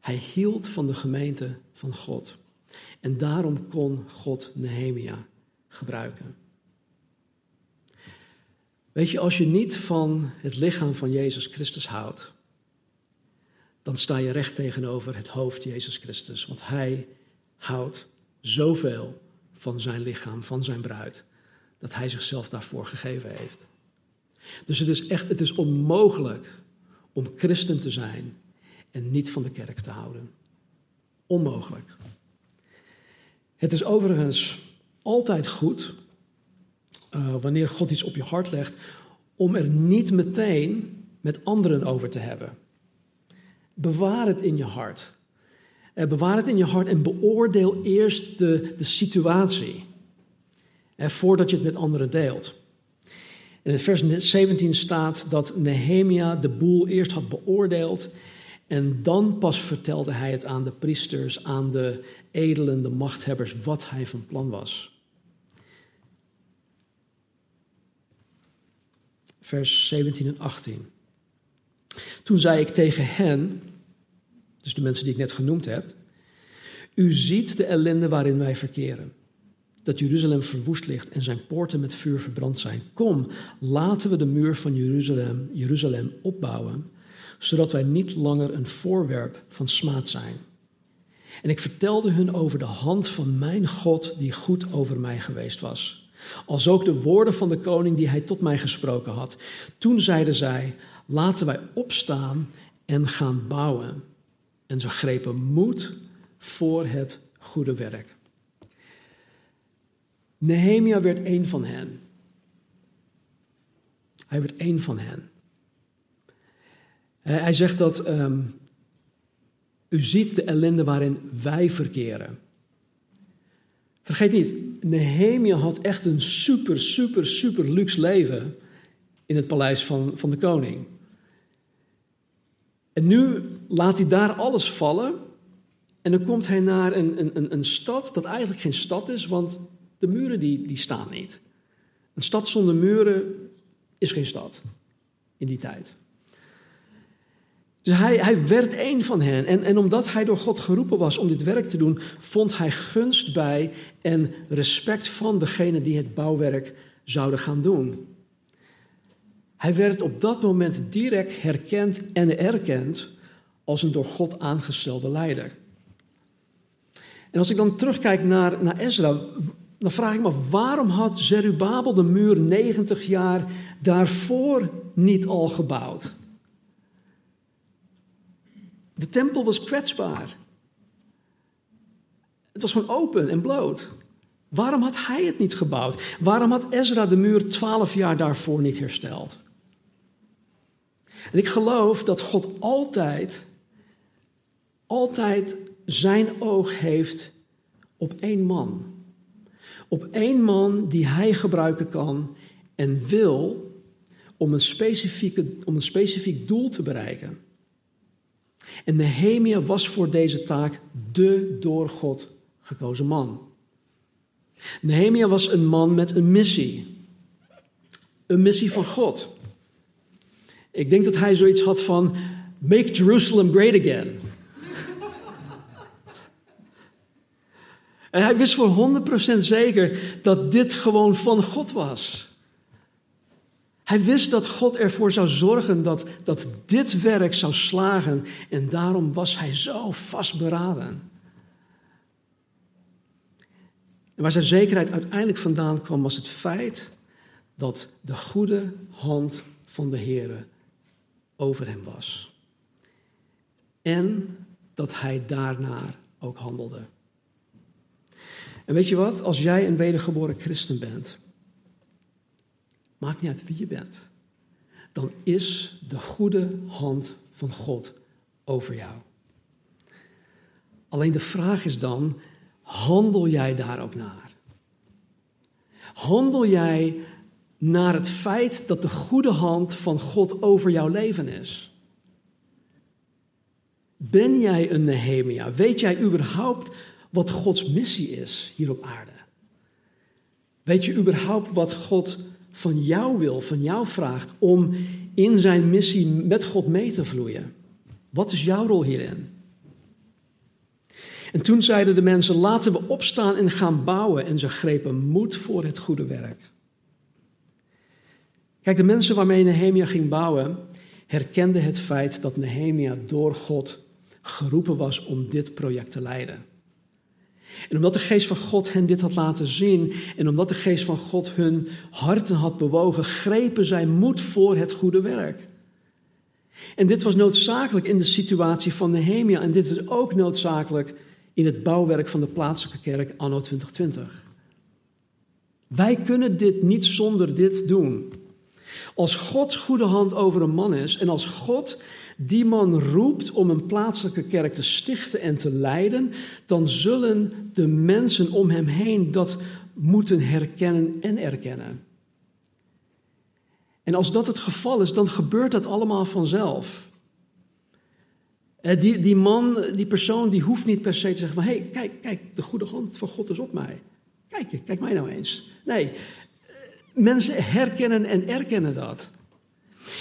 Hij hield van de gemeente van God. En daarom kon God Nehemia gebruiken. Weet je, als je niet van het lichaam van Jezus Christus houdt, dan sta je recht tegenover het hoofd Jezus Christus. Want hij houdt zoveel van zijn lichaam, van zijn bruid, dat hij zichzelf daarvoor gegeven heeft. Dus het is echt, het is onmogelijk om christen te zijn en niet van de kerk te houden. Onmogelijk. Het is overigens altijd goed, uh, wanneer God iets op je hart legt, om er niet meteen met anderen over te hebben. Bewaar het in je hart. Uh, bewaar het in je hart en beoordeel eerst de, de situatie. Voordat je het met anderen deelt. In vers 17 staat dat Nehemia de boel eerst had beoordeeld en dan pas vertelde hij het aan de priesters, aan de edelen, de machthebbers, wat hij van plan was. Vers 17 en 18. Toen zei ik tegen hen, dus de mensen die ik net genoemd heb, u ziet de ellende waarin wij verkeren. Dat Jeruzalem verwoest ligt en zijn poorten met vuur verbrand zijn. Kom, laten we de muur van Jeruzalem, Jeruzalem opbouwen zodat wij niet langer een voorwerp van smaad zijn. En ik vertelde hun over de hand van mijn God die goed over mij geweest was. Als ook de woorden van de koning die hij tot mij gesproken had. Toen zeiden zij, laten wij opstaan en gaan bouwen. En ze grepen moed voor het goede werk. Nehemia werd een van hen. Hij werd een van hen. Hij zegt dat um, u ziet de ellende waarin wij verkeren. Vergeet niet, Nehemia had echt een super, super, super luxe leven in het paleis van, van de koning. En nu laat hij daar alles vallen en dan komt hij naar een, een, een stad dat eigenlijk geen stad is, want de muren die, die staan niet. Een stad zonder muren is geen stad in die tijd. Dus hij, hij werd een van hen. En, en omdat hij door God geroepen was om dit werk te doen, vond hij gunst bij en respect van degene die het bouwwerk zouden gaan doen. Hij werd op dat moment direct herkend en erkend als een door God aangestelde leider. En als ik dan terugkijk naar, naar Ezra, dan vraag ik me waarom had Zerubabel de muur 90 jaar daarvoor niet al gebouwd? De tempel was kwetsbaar. Het was gewoon open en bloot. Waarom had hij het niet gebouwd? Waarom had Ezra de muur twaalf jaar daarvoor niet hersteld? En ik geloof dat God altijd, altijd zijn oog heeft op één man. Op één man die hij gebruiken kan en wil om een, specifieke, om een specifiek doel te bereiken. En Nehemia was voor deze taak de door God gekozen man. Nehemia was een man met een missie. Een missie van God. Ik denk dat hij zoiets had van: Make Jerusalem great again. Hij wist voor 100% zeker dat dit gewoon van God was. Hij wist dat God ervoor zou zorgen dat, dat dit werk zou slagen en daarom was hij zo vastberaden. En waar zijn zekerheid uiteindelijk vandaan kwam, was het feit dat de goede hand van de Heer over hem was. En dat hij daarnaar ook handelde. En weet je wat? Als jij een wedergeboren christen bent, maakt niet uit wie je bent, dan is de goede hand van God over jou. Alleen de vraag is dan, handel jij daar ook naar? Handel jij naar het feit dat de goede hand van God over jouw leven is? Ben jij een Nehemia? Weet jij überhaupt wat Gods missie is hier op aarde? Weet je überhaupt wat God van jou wil, van jou vraagt om in zijn missie met God mee te vloeien? Wat is jouw rol hierin? En toen zeiden de mensen: laten we opstaan en gaan bouwen. En ze grepen moed voor het goede werk. Kijk, de mensen waarmee Nehemia ging bouwen, herkenden het feit dat Nehemia door God geroepen was om dit project te leiden. En omdat de geest van God hen dit had laten zien en omdat de geest van God hun harten had bewogen, grepen zij moed voor het goede werk. En dit was noodzakelijk in de situatie van Nehemia en dit is ook noodzakelijk in het bouwwerk van de plaatselijke kerk anno 2020. Wij kunnen dit niet zonder dit doen. Als Gods goede hand over een man is en als God die man roept om een plaatselijke kerk te stichten en te leiden, dan zullen de mensen om hem heen dat moeten herkennen en erkennen. En als dat het geval is, dan gebeurt dat allemaal vanzelf. Eh, die, die man, die persoon, die hoeft niet per se te zeggen van... hey, kijk, kijk, de goede hand van God is op mij. Kijk, kijk mij nou eens. Nee, eh, mensen herkennen en erkennen dat.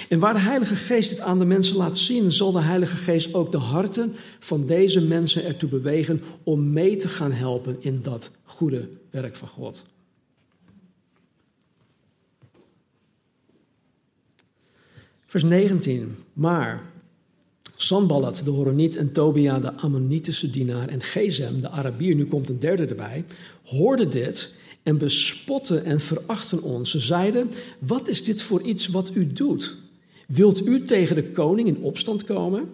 En waar de Heilige Geest het aan de mensen laat zien, zal de Heilige Geest ook de harten van deze mensen ertoe bewegen om mee te gaan helpen in dat goede werk van God. Vers 19. Maar Sanballat, de Horoniet, en Tobia, de Ammonitische dienaar, en Gezem, de Arabier, nu komt een derde erbij, hoorden dit en bespotten en verachten ons. Ze zeiden: Wat is dit voor iets wat u doet? Wilt u tegen de koning in opstand komen?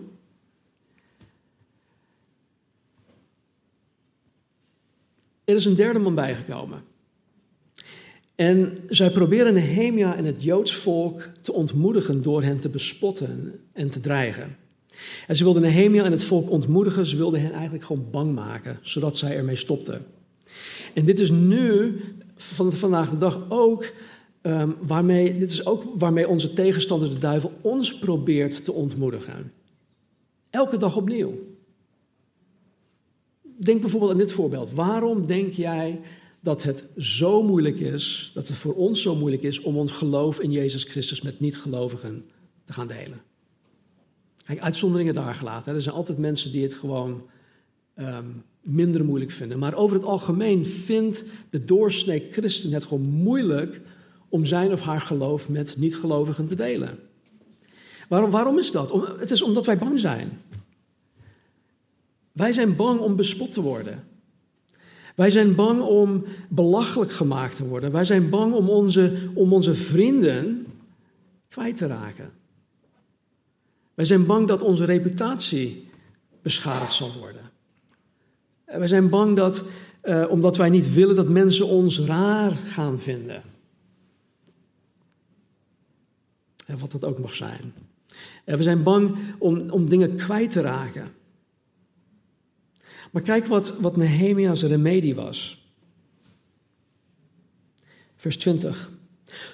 Er is een derde man bijgekomen. En zij proberen Nehemia en het Joods volk te ontmoedigen door hen te bespotten en te dreigen. En ze wilden Nehemia en het volk ontmoedigen, ze wilden hen eigenlijk gewoon bang maken, zodat zij ermee stopten. En dit is nu, van vandaag de dag ook, um, waarmee, dit is ook waarmee onze tegenstander, de duivel, ons probeert te ontmoedigen. Elke dag opnieuw. Denk bijvoorbeeld aan dit voorbeeld. Waarom denk jij dat het zo moeilijk is, dat het voor ons zo moeilijk is om ons geloof in Jezus Christus met niet-gelovigen te gaan delen? Kijk, uitzonderingen daar gelaten. Er zijn altijd mensen die het gewoon ehm, minder moeilijk vinden. Maar over het algemeen vindt de doorsnee christen het gewoon moeilijk om zijn of haar geloof met niet-gelovigen te delen. Waarom, waarom is dat? Het is omdat wij bang zijn. Wij zijn bang om bespot te worden. Wij zijn bang om belachelijk gemaakt te worden. Wij zijn bang om onze, om onze vrienden kwijt te raken. Wij zijn bang dat onze reputatie beschadigd zal worden. Wij zijn bang dat, uh, omdat wij niet willen dat mensen ons raar gaan vinden. En wat dat ook mag zijn. En we zijn bang om, om dingen kwijt te raken. Maar kijk wat, wat Nehemia's remedie was. Vers 20.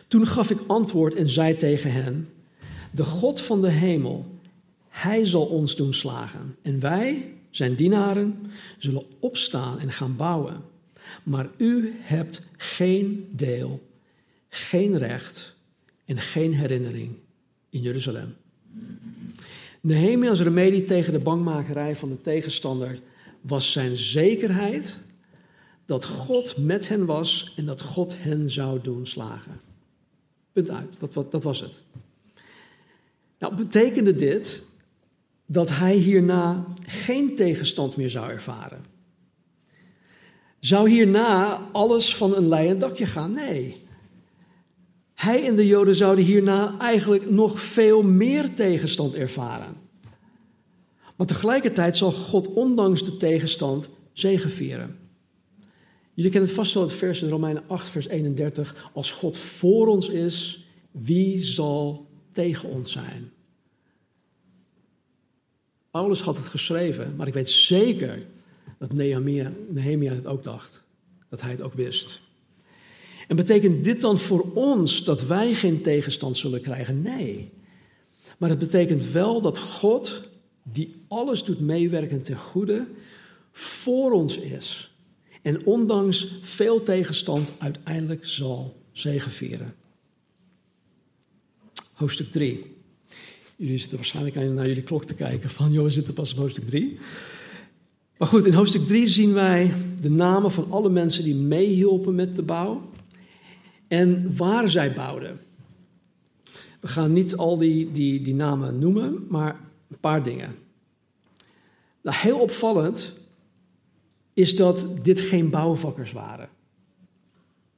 Toen gaf ik antwoord en zei tegen hen: De God van de hemel, Hij zal ons doen slagen. En wij, zijn dienaren, zullen opstaan en gaan bouwen. Maar u hebt geen deel, geen recht en geen herinnering in Jeruzalem. Nehemia's remedie tegen de bangmakerij van de tegenstander was zijn zekerheid dat God met hen was en dat God hen zou doen slagen. Punt uit, dat, dat was het. Nou, betekende dit dat hij hierna geen tegenstand meer zou ervaren? Zou hierna alles van een leien dakje gaan? Nee. Hij en de Joden zouden hierna eigenlijk nog veel meer tegenstand ervaren. Maar tegelijkertijd zal God ondanks de tegenstand zegevieren. Jullie kennen het vast wel het vers in Romeinen 8, vers 31. Als God voor ons is, wie zal tegen ons zijn? Paulus had het geschreven, maar ik weet zeker dat Nehemia, Nehemia het ook dacht. Dat hij het ook wist. En betekent dit dan voor ons dat wij geen tegenstand zullen krijgen? Nee. Maar het betekent wel dat God, die alles doet meewerken ten goede, voor ons is. En ondanks veel tegenstand uiteindelijk zal zegevieren. Hoofdstuk 3. Jullie zitten waarschijnlijk naar jullie klok te kijken van, joh, we zitten pas op hoofdstuk 3. Maar goed, in hoofdstuk 3 zien wij de namen van alle mensen die meehielpen met de bouw en waar zij bouwden. We gaan niet al die, die, die namen noemen, maar een paar dingen. Nou, heel opvallend is dat dit geen bouwvakkers waren.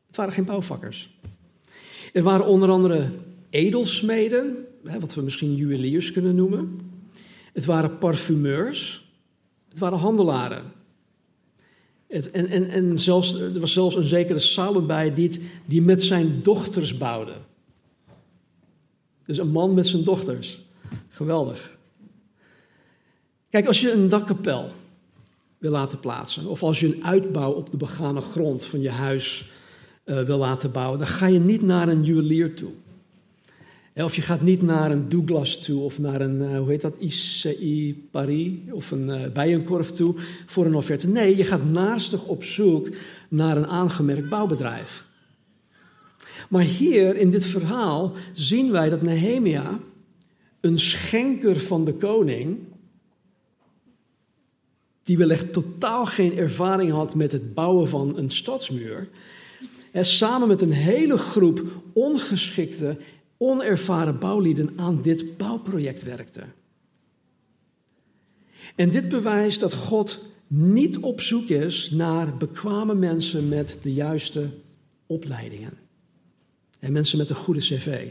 Het waren geen bouwvakkers. Er waren onder andere edelsmeden, wat we misschien juweliers kunnen noemen. Het waren parfumeurs. Het waren handelaren. Het, en en, en zelfs, er was zelfs een zekere Salom bij die, die met zijn dochters bouwde. Dus een man met zijn dochters. Geweldig. Kijk, als je een dakkapel wil laten plaatsen, of als je een uitbouw op de begane grond van je huis uh, wil laten bouwen, dan ga je niet naar een juwelier toe. Of je gaat niet naar een Douglas toe of naar een, uh, hoe heet dat, ICI Paris of een uh, bijenkorf toe voor een offerte. Nee, je gaat naastig op zoek naar een aangemerkt bouwbedrijf. Maar hier in dit verhaal zien wij dat Nehemia, een schenker van de koning, die wellicht totaal geen ervaring had met het bouwen van een stadsmuur, en samen met een hele groep ongeschikte onervaren bouwlieden aan dit bouwproject werkten. En dit bewijst dat God niet op zoek is naar bekwame mensen met de juiste opleidingen. En mensen met een goede cv.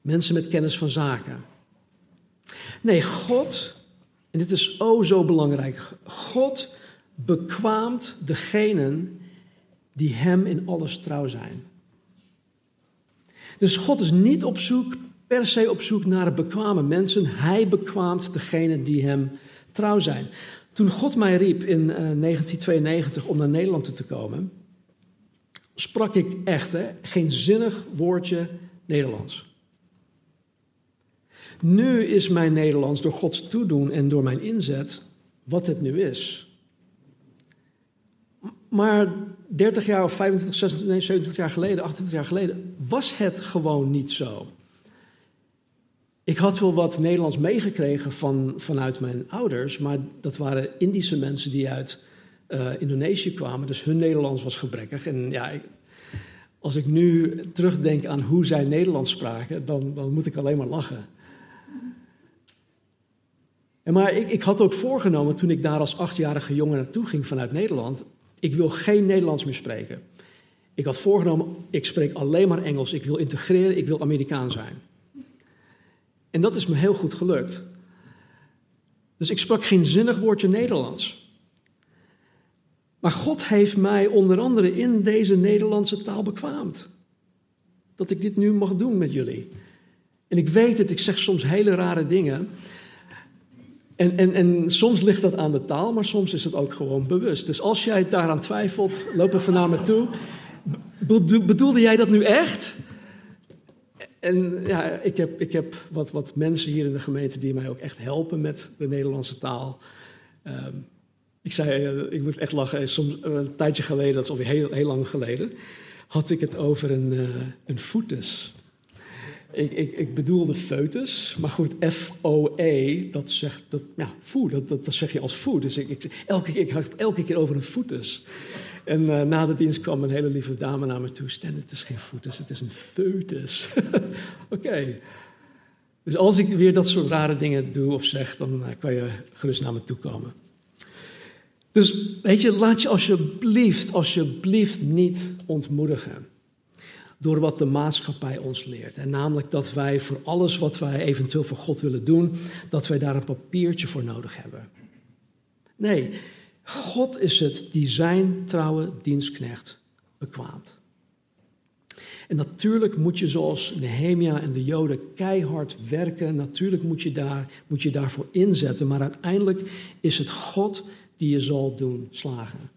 Mensen met kennis van zaken. Nee, God, en dit is o zo belangrijk, God bekwaamt degenen die Hem in alles trouw zijn. Dus God is niet op zoek, per se op zoek naar bekwame mensen. Hij bekwaamt degenen die hem trouw zijn. Toen God mij riep in 1992 eh, om naar Nederland te komen, sprak ik echt hè, geen zinnig woordje Nederlands. Nu is mijn Nederlands door Gods toedoen en door mijn inzet wat het nu is. Maar 30 jaar of 25, 26, nee, 27 jaar geleden, 28 jaar geleden, was het gewoon niet zo. Ik had wel wat Nederlands meegekregen van, vanuit mijn ouders, maar dat waren Indische mensen die uit uh, Indonesië kwamen, dus hun Nederlands was gebrekkig. En ja, als ik nu terugdenk aan hoe zij Nederlands spraken, dan, dan moet ik alleen maar lachen. En maar ik, ik had ook voorgenomen toen ik daar als achtjarige jongen naartoe ging vanuit Nederland, ik wil geen Nederlands meer spreken. Ik had voorgenomen, ik spreek alleen maar Engels, ik wil integreren, ik wil Amerikaan zijn. En dat is me heel goed gelukt. Dus ik sprak geen zinnig woordje Nederlands. Maar God heeft mij onder andere in deze Nederlandse taal bekwaamd. Dat ik dit nu mag doen met jullie. En ik weet het, ik zeg soms hele rare dingen. En, en, en soms ligt dat aan de taal, maar soms is het ook gewoon bewust. Dus als jij daaraan twijfelt, loop even naar me toe. Bedoelde jij dat nu echt? En ja, ik heb, ik heb wat, wat mensen hier in de gemeente die mij ook echt helpen met de Nederlandse taal. Ehm, ik zei, uh, ik moet echt lachen, soms, een tijdje geleden, dat is alweer heel, heel lang geleden, had ik het over een, uh, een foetus. Ik, ik, ik bedoelde foetus, maar goed, F-O-E, dat zegt, dat, ja, dat, dat, zeg je als foe. Dus ik, elke, ik had het elke keer over een foetus. En uh, na de dienst kwam een hele lieve dame naar me toe. Stan, het is geen foetus, het is een foetus. <laughs> Oké. Dus als ik weer dat soort rare dingen doe of zeg, dan uh, kan je gerust naar me toe komen. Dus weet je, laat je alsjeblieft, alsjeblieft niet ontmoedigen door wat de maatschappij ons leert. En namelijk dat wij voor alles wat wij eventueel voor God willen doen, dat wij daar een papiertje voor nodig hebben. Nee, God is het die zijn trouwe dienstknecht bekwaamt. En natuurlijk moet je zoals Nehemia en de Joden keihard werken. Natuurlijk moet je, daar, moet je daarvoor inzetten. Maar uiteindelijk is het God die je zal doen slagen.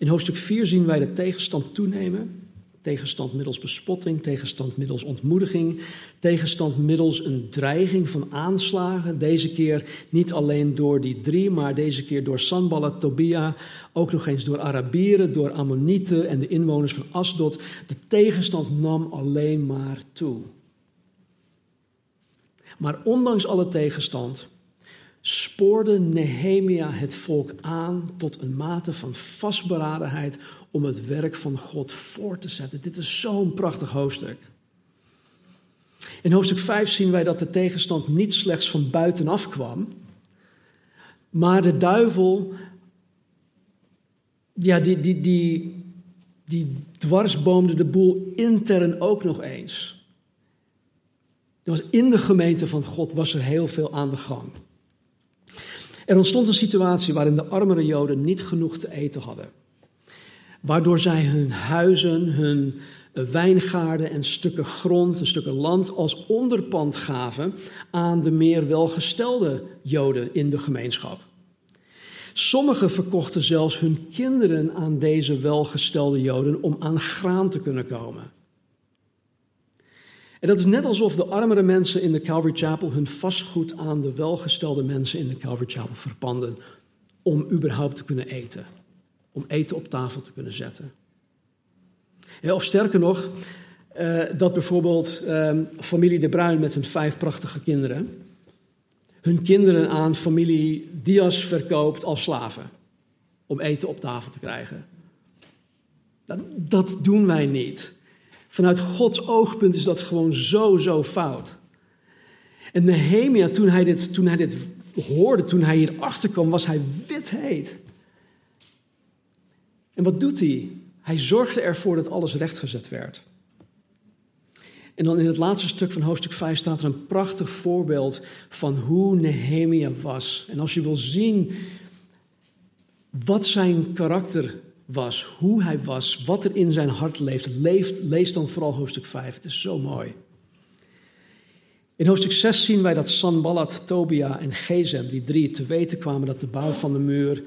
In hoofdstuk 4 zien wij de tegenstand toenemen. Tegenstand middels bespotting, tegenstand middels ontmoediging, tegenstand middels een dreiging van aanslagen. Deze keer niet alleen door die drie, maar deze keer door Sanballat, Tobia, ook nog eens door Arabieren, door Ammonieten en de inwoners van Asdod. De tegenstand nam alleen maar toe. Maar ondanks alle tegenstand spoorde Nehemia het volk aan tot een mate van vastberadenheid om het werk van God voor te zetten. Dit is zo'n prachtig hoofdstuk. In hoofdstuk 5 zien wij dat de tegenstand niet slechts van buitenaf kwam, maar de duivel, ja, die, die, die, die dwarsboomde de boel intern ook nog eens. Er was in de gemeente van God was er heel veel aan de gang. Er ontstond een situatie waarin de armere Joden niet genoeg te eten hadden. Waardoor zij hun huizen, hun wijngaarden en stukken grond, en stukken land als onderpand gaven aan de meer welgestelde Joden in de gemeenschap. Sommigen verkochten zelfs hun kinderen aan deze welgestelde Joden om aan graan te kunnen komen. En dat is net alsof de armere mensen in de Calvary Chapel hun vastgoed aan de welgestelde mensen in de Calvary Chapel verpanden om überhaupt te kunnen eten. Om eten op tafel te kunnen zetten. of sterker nog, uh, dat bijvoorbeeld uh, familie De Bruin met hun vijf prachtige kinderen hun kinderen aan familie Diaz verkoopt als slaven om eten op tafel te krijgen. Dat, dat doen wij niet. Vanuit Gods oogpunt is dat gewoon zo, zo fout. En Nehemia, toen hij dit, toen hij dit hoorde, toen hij hierachter kwam, was hij wit heet. En wat doet hij? Hij zorgde ervoor dat alles rechtgezet werd. En dan in het laatste stuk van hoofdstuk 5 staat er een prachtig voorbeeld van hoe Nehemia was. En als je wil zien wat zijn karakter was, hoe hij was, wat er in zijn hart leeft, leeft lees dan vooral hoofdstuk 5. Het is zo mooi. In hoofdstuk 6 zien wij dat Sanballat, Tobia en Gezem, die drie, te weten kwamen dat de bouw van de muur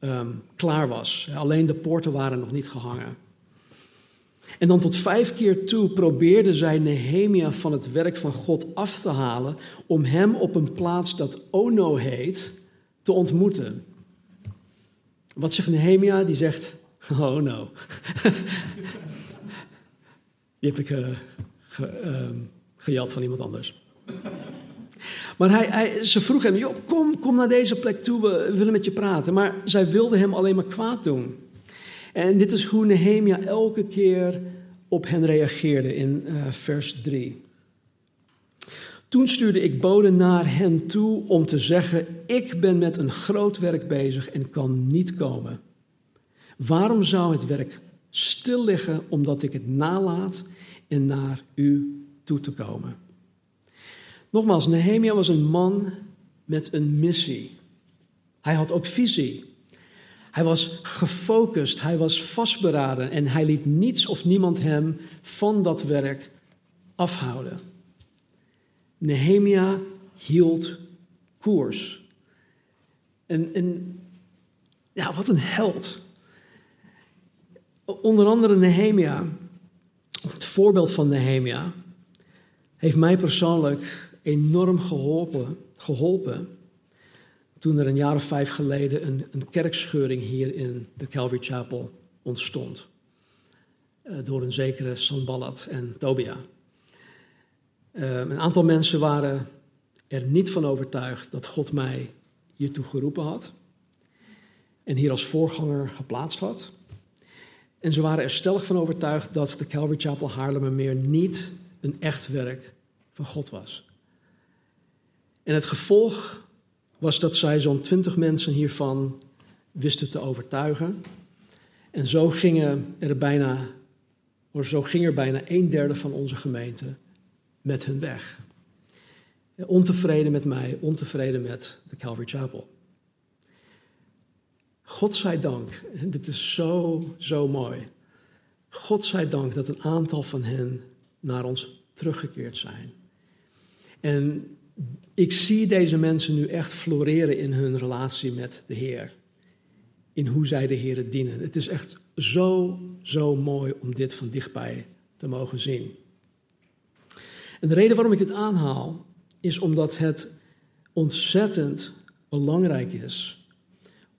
um, klaar was. Alleen de poorten waren nog niet gehangen. En dan tot vijf keer toe probeerden zij Nehemia van het werk van God af te halen om hem op een plaats dat Ono heet te ontmoeten. Wat zegt Nehemia? Die zegt, oh no. Die heb ik uh, ge, Gejat van iemand anders. Maar hij, hij, ze vroeg hem, joh, kom, kom naar deze plek toe, we willen met je praten. Maar zij wilden hem alleen maar kwaad doen. En dit is hoe Nehemia elke keer op hen reageerde in uh, vers 3. Toen stuurde ik boden naar hen toe om te zeggen: Ik ben met een groot werk bezig en kan niet komen. Waarom zou het werk stil liggen omdat ik het nalaat en naar u toe te komen? Nogmaals, Nehemia was een man met een missie. Hij had ook visie. Hij was gefocust, hij was vastberaden en hij liet niets of niemand hem van dat werk afhouden. Nehemia hield koers. En, ja, wat een held. Onder andere Nehemia, het voorbeeld van Nehemia, heeft mij persoonlijk enorm geholpen, geholpen toen er een jaar of vijf geleden een, een kerkscheuring hier in de Calvary Chapel ontstond. Uh, door een zekere Sanballat en Tobia. Uh, een aantal mensen waren er niet van overtuigd dat God mij hiertoe geroepen had. En hier als voorganger geplaatst had. En ze waren er stellig van overtuigd dat de Calvary Chapel Haarlemmermeer niet een echt werk van God was. En het gevolg was dat zij zo'n twintig mensen hiervan wisten te overtuigen. En zo, gingen er bijna, of zo ging er bijna een derde van onze gemeente met hun weg. Ontevreden met mij, ontevreden met de Calvary Chapel. God zij dank, dit is zo, zo mooi. God zij dank dat een aantal van hen naar ons teruggekeerd zijn. En ik zie deze mensen nu echt floreren in hun relatie met de Heer. In hoe zij de Heer dienen. Het is echt zo, zo mooi om dit van dichtbij te mogen zien. En de reden waarom ik het aanhaal, is omdat het ontzettend belangrijk is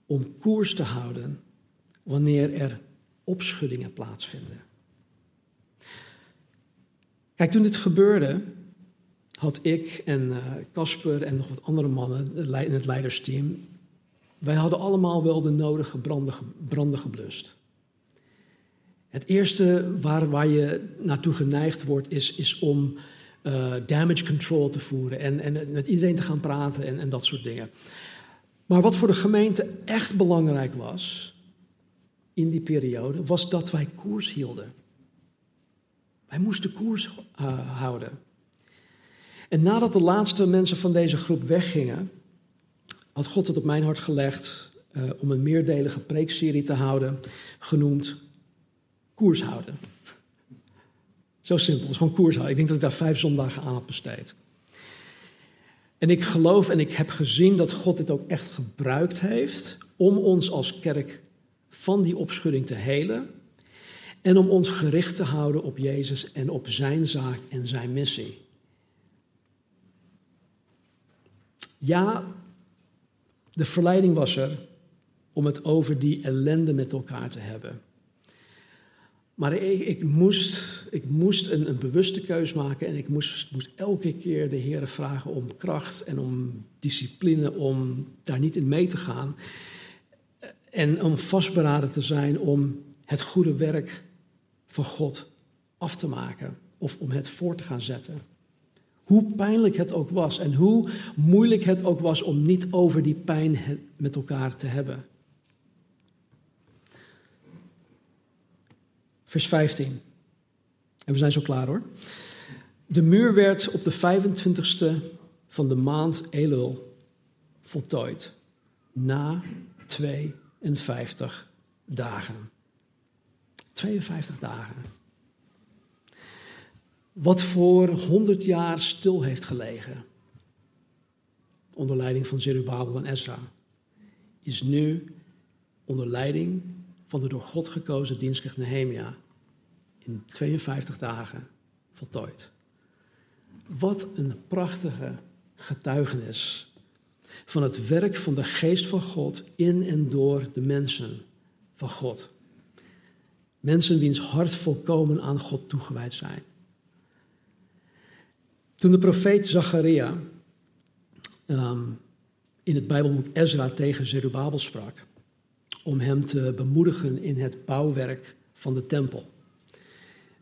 om koers te houden wanneer er opschuddingen plaatsvinden. Kijk, toen dit gebeurde, had ik en eh, Casper en nog wat andere mannen in het leidersteam, wij hadden allemaal wel de nodige branden, branden geblust. Het eerste waar, waar je naartoe geneigd wordt, is, is om damage control te voeren en, en met iedereen te gaan praten en, en dat soort dingen. Maar wat voor de gemeente echt belangrijk was in die periode, was dat wij koers hielden. Wij moesten koers uh, houden. En nadat de laatste mensen van deze groep weggingen, had God het op mijn hart gelegd uh, om een meerdelige preekserie te houden, genoemd Koers houden. Zo simpel, is gewoon koers houden. Ik denk dat ik daar vijf zondagen aan had besteed. En ik geloof en ik heb gezien dat God dit ook echt gebruikt heeft om ons als kerk van die opschudding te helen en om ons gericht te houden op Jezus en op zijn zaak en zijn missie. Ja, de verleiding was er om het over die ellende met elkaar te hebben. Maar ik, ik moest, ik moest een, een, bewuste keus maken en ik moest, moest elke keer de Heer vragen om kracht en om discipline, om daar niet in mee te gaan. En om vastberaden te zijn om het goede werk van God af te maken of om het voor te gaan zetten. Hoe pijnlijk het ook was en hoe moeilijk het ook was om niet over die pijn met elkaar te hebben. Vers 15. En we zijn zo klaar hoor. De muur werd op de 25ste van de maand Elul voltooid. Na 52 dagen. 52 dagen. Wat voor 100 jaar stil heeft gelegen. Onder leiding van Zerubabel en Ezra. Is nu onder leiding van de door God gekozen dienstknecht Nehemia in 52 dagen voltooid. Wat een prachtige getuigenis van het werk van de geest van God in en door de mensen van God. Mensen wiens hart volkomen aan God toegewijd zijn. Toen de profeet Zacharia ehm, in het Bijbelboek Ezra tegen Zerubabel sprak, om hem te bemoedigen in het bouwwerk van de tempel,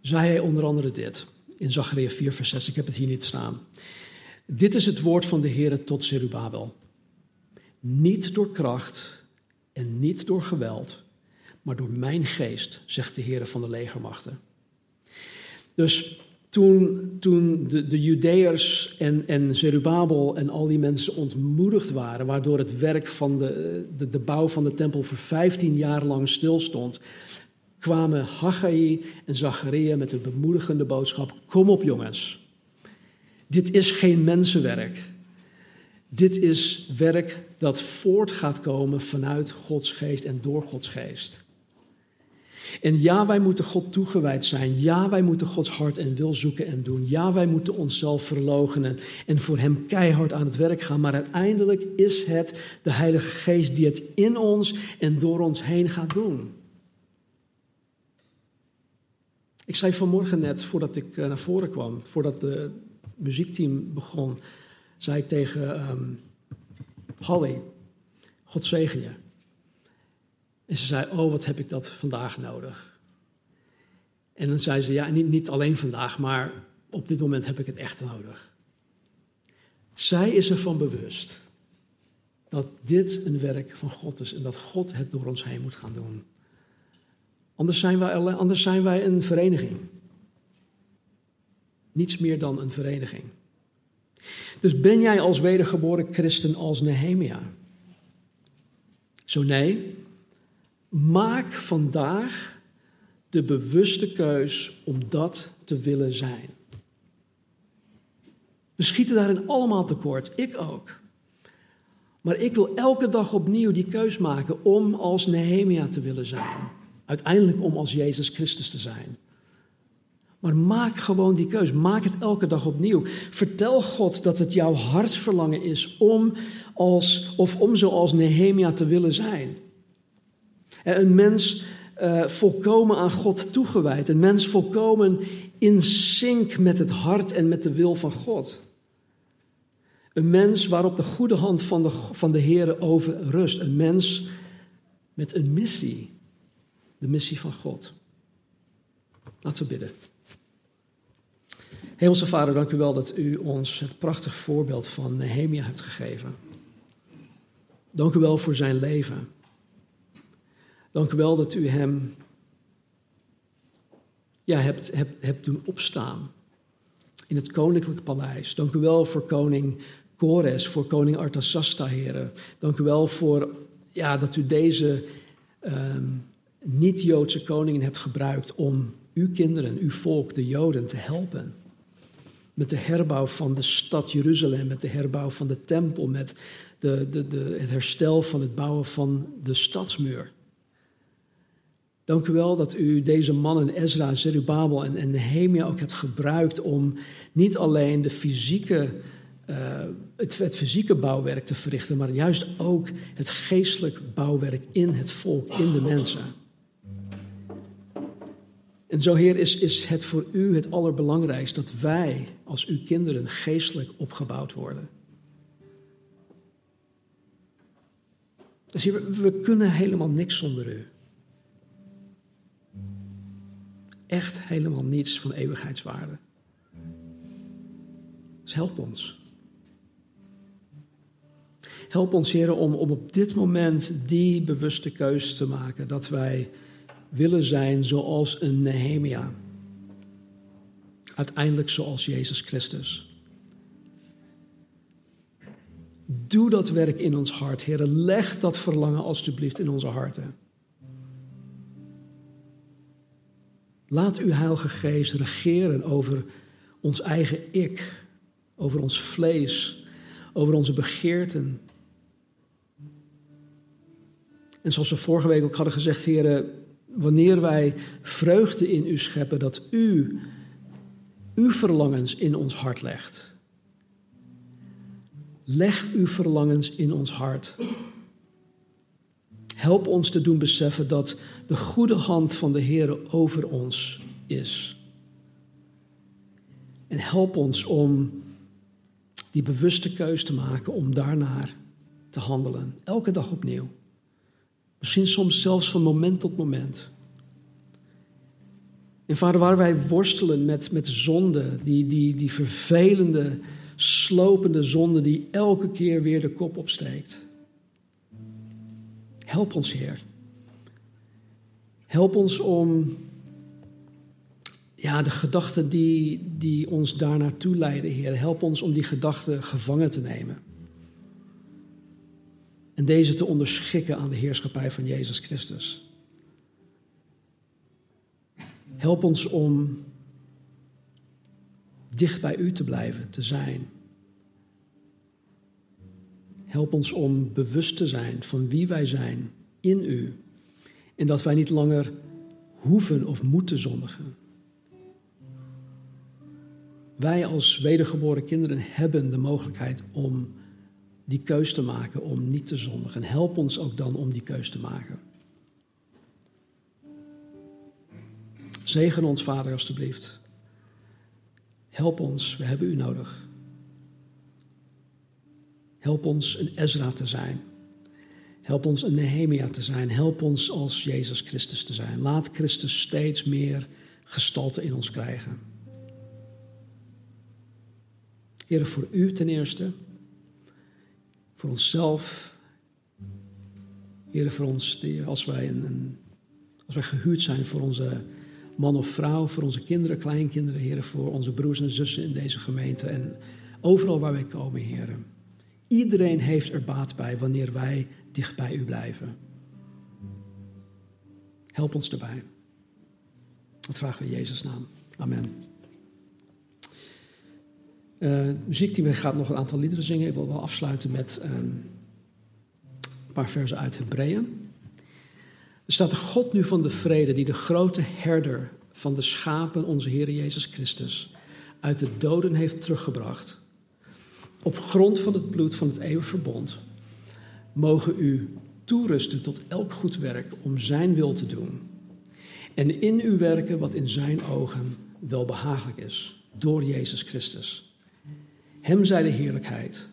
zei hij onder andere dit in Zacharia 4, vers 6. Ik heb het hier niet staan. Dit is het woord van de Heer tot Zerubabel. Niet door kracht en niet door geweld, maar door mijn geest, zegt de Heer van de legermachten. Dus toen, toen de, de Judeërs en, en Zerubabel en al die mensen ontmoedigd waren, waardoor het werk van de, de, de bouw van de tempel voor 15 jaar lang stilstond, kwamen Haggai en Zacharia met een bemoedigende boodschap: Kom op, jongens. Dit is geen mensenwerk. Dit is werk dat voort gaat komen vanuit Gods geest en door Gods geest. En ja, wij moeten God toegewijd zijn. Ja, wij moeten Gods hart en wil zoeken en doen. Ja, wij moeten onszelf verloochenen en voor Hem keihard aan het werk gaan. Maar uiteindelijk is het de Heilige Geest die het in ons en door ons heen gaat doen. Ik zei vanmorgen net, voordat ik eh, naar voren kwam, voordat het muziekteam begon, zei ik tegen um, Holly, God zegen je. En ze zei, oh wat heb ik dat vandaag nodig. En dan zei ze, ja niet, niet alleen vandaag, maar op dit moment heb ik het echt nodig. Zij is ervan bewust dat dit een werk van God is en dat God het door ons heen moet gaan doen. Anders zijn wij, anders zijn wij een vereniging. Niets meer dan een vereniging. Dus ben jij als wedergeboren christen als Nehemia? Zo nee, maak vandaag de bewuste keus om dat te willen zijn. We schieten daarin allemaal tekort, ik ook. Maar ik wil elke dag opnieuw die keus maken om als Nehemia te willen zijn. Uiteindelijk om als Jezus Christus te zijn. Maar maak gewoon die keus. Maak het elke dag opnieuw. Vertel God dat het jouw hartsverlangen is om, als, of om zoals Nehemia te willen zijn. Een mens uh, volkomen aan God toegewijd. Een mens volkomen in sync met het hart en met de wil van God. Een mens waarop de goede hand van de, van de Heer over rust. Een mens met een missie. De missie van God. Laten we bidden. Hemelse Vader, dank u wel dat u ons het prachtig voorbeeld van Nehemia hebt gegeven. Dank u wel voor zijn leven. Dank u wel dat u hem ja, hebt, hebt, hebt doen opstaan in het koninklijk paleis. Dank u wel voor koning Kores, voor koning Artasasta, heren. Dank u wel voor ja, dat u deze ehm, niet-Joodse koningen hebt gebruikt om uw kinderen, uw volk, de Joden, te helpen met de herbouw van de stad Jeruzalem, met de herbouw van de tempel, met de, de, de, het herstel van het bouwen van de stadsmuur. Dank u wel dat u deze mannen, Ezra, Zerubabel en, Nehemia, ook hebt gebruikt om niet alleen de fysieke, uh, het, het fysieke bouwwerk te verrichten, maar juist ook het geestelijk bouwwerk in het volk, in de mensen. En zo, Heer, is, is het voor u het allerbelangrijkste dat wij als uw kinderen geestelijk opgebouwd worden. Dus hier, we kunnen helemaal niks zonder u. Echt helemaal niets van eeuwigheidswaarde. Dus help ons. Help ons, Heer, om, om op dit moment die bewuste keus te maken dat wij willen zijn zoals een Nehemia. Uiteindelijk zoals Jezus Christus. Doe dat werk in ons hart, Heer. Leg dat verlangen alstublieft in onze harten. Laat uw Heilige Geest regeren over ons eigen ik, over ons vlees, over onze begeerten. En zoals we vorige week ook hadden gezegd, Heer, wanneer wij vreugde in u scheppen, dat u uw verlangens in ons hart legt. Leg uw verlangens in ons hart. Help ons te doen beseffen dat de goede hand van de Heer over ons is. En help ons om die bewuste keus te maken om daarnaar te handelen. Elke dag opnieuw. Misschien soms zelfs van moment tot moment. En vader, waar wij worstelen met, met zonde, die, die, die vervelende, slopende zonde die elke keer weer de kop opsteekt. Help ons, Heer. Help ons om ja, de gedachten die, die ons daar naartoe leiden, Heer. Help ons om die gedachten gevangen te nemen. En deze te onderschikken aan de heerschappij van Jezus Christus. Help ons om dicht bij U te blijven, te zijn. Help ons om bewust te zijn van wie wij zijn in U. En dat wij niet langer hoeven of moeten zondigen. Wij als wedergeboren kinderen hebben de mogelijkheid om die keus te maken, om niet te zondigen. Help ons ook dan om die keus te maken. Zegen ons, Vader, alstublieft. Help ons, we hebben u nodig. Help ons een Ezra te zijn. Help ons een Nehemia te zijn. Help ons als Jezus Christus te zijn. Laat Christus steeds meer gestalte in ons krijgen. Heer, voor u ten eerste. Voor onszelf. Heer, voor ons, als wij, een, als wij gehuurd zijn voor onze man of vrouw, voor onze kinderen, kleinkinderen, Heer, voor onze broers en zussen in deze gemeente en overal waar wij komen, Heer. Iedereen heeft er baat bij wanneer wij dicht bij u blijven. Help ons erbij. Dat vragen we in Jezus' naam. Amen. Uh, muziekteam gaat nog een aantal liederen zingen. Ik wil wel afsluiten met uh, een paar versen uit Hebreeën. Er staat God nu van de vrede, die de grote herder van de schapen, onze Heer Jezus Christus, uit de doden heeft teruggebracht. Op grond van het bloed van het eeuwig verbond, mogen u toerusten tot elk goed werk om Zijn wil te doen. En in u werken wat in Zijn ogen wel behagelijk is, door Jezus Christus. Hem zij de heerlijkheid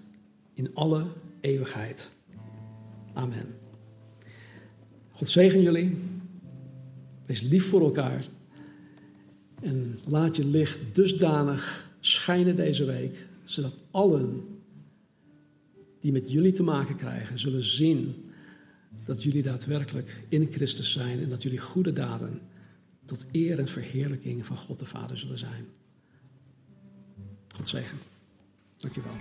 in alle eeuwigheid. Amen. God zegen jullie. Wees lief voor elkaar. En laat je licht dusdanig schijnen deze week, zodat allen die met jullie te maken krijgen, zullen zien dat jullie daadwerkelijk in Christus zijn en dat jullie goede daden tot eer en verheerlijking van God de Vader zullen zijn. God zegen. Dankjewel.